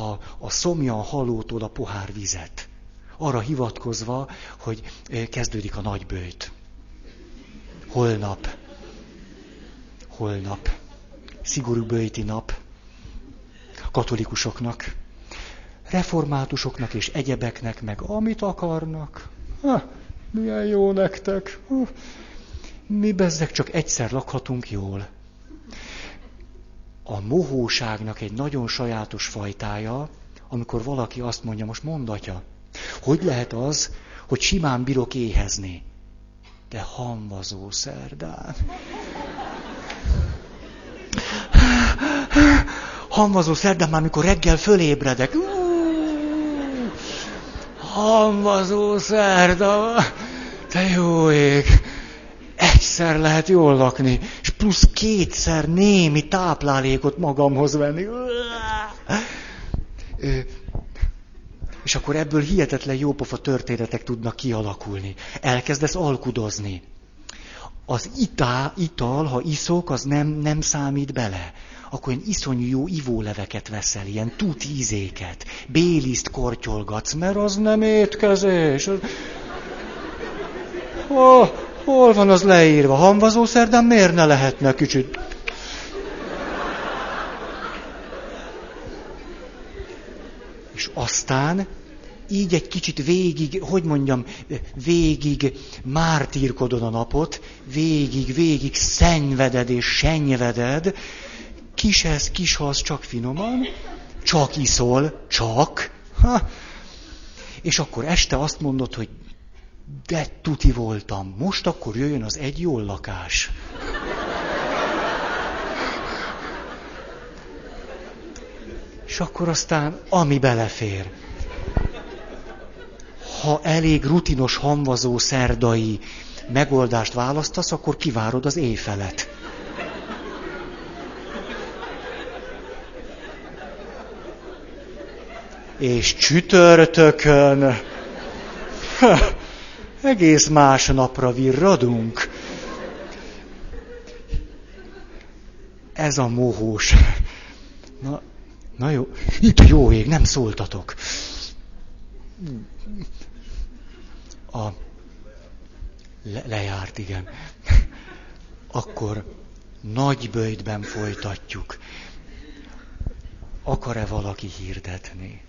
a, a szomjan halótól a pohár vizet? Arra hivatkozva, hogy kezdődik a nagybőjt. Holnap. Holnap. Szigorú bőjti nap katolikusoknak, reformátusoknak és egyebeknek, meg amit akarnak. Ha, milyen jó nektek. Ha, mi bezzek csak egyszer lakhatunk jól. A mohóságnak egy nagyon sajátos fajtája, amikor valaki azt mondja, most mondatja, hogy lehet az, hogy simán bírok éhezni, de hamvazó szerdán hamvazó szerdán már, mikor reggel fölébredek. Hamvazó szerda, te jó ég, egyszer lehet jól lakni, és plusz kétszer némi táplálékot magamhoz venni. És akkor ebből hihetetlen jópofa történetek tudnak kialakulni. Elkezdesz alkudozni. Az itá, ital, ha iszok, az nem, nem számít bele akkor ilyen iszonyú jó ivóleveket veszel, ilyen tut ízéket, béliszt kortyolgatsz, mert az nem étkezés. Oh, hol van az leírva? Hamvazó szerdán miért ne lehetne kicsit? És aztán így egy kicsit végig, hogy mondjam, végig mártírkodod a napot, végig, végig szenveded és senyveded, Kis ez, kis az, csak finoman, csak iszol, csak. Ha. És akkor este azt mondod, hogy de tuti voltam, most akkor jöjjön az egy jól lakás. És akkor aztán, ami belefér. Ha elég rutinos, hamvazó szerdai megoldást választasz, akkor kivárod az éjfelet. És csütörtökön egész más napra virradunk. Ez a mohós. Na, na jó, itt a jó ég, nem szóltatok. A le, lejárt, igen. Akkor nagy bőjtben folytatjuk. Akar-e valaki hirdetni?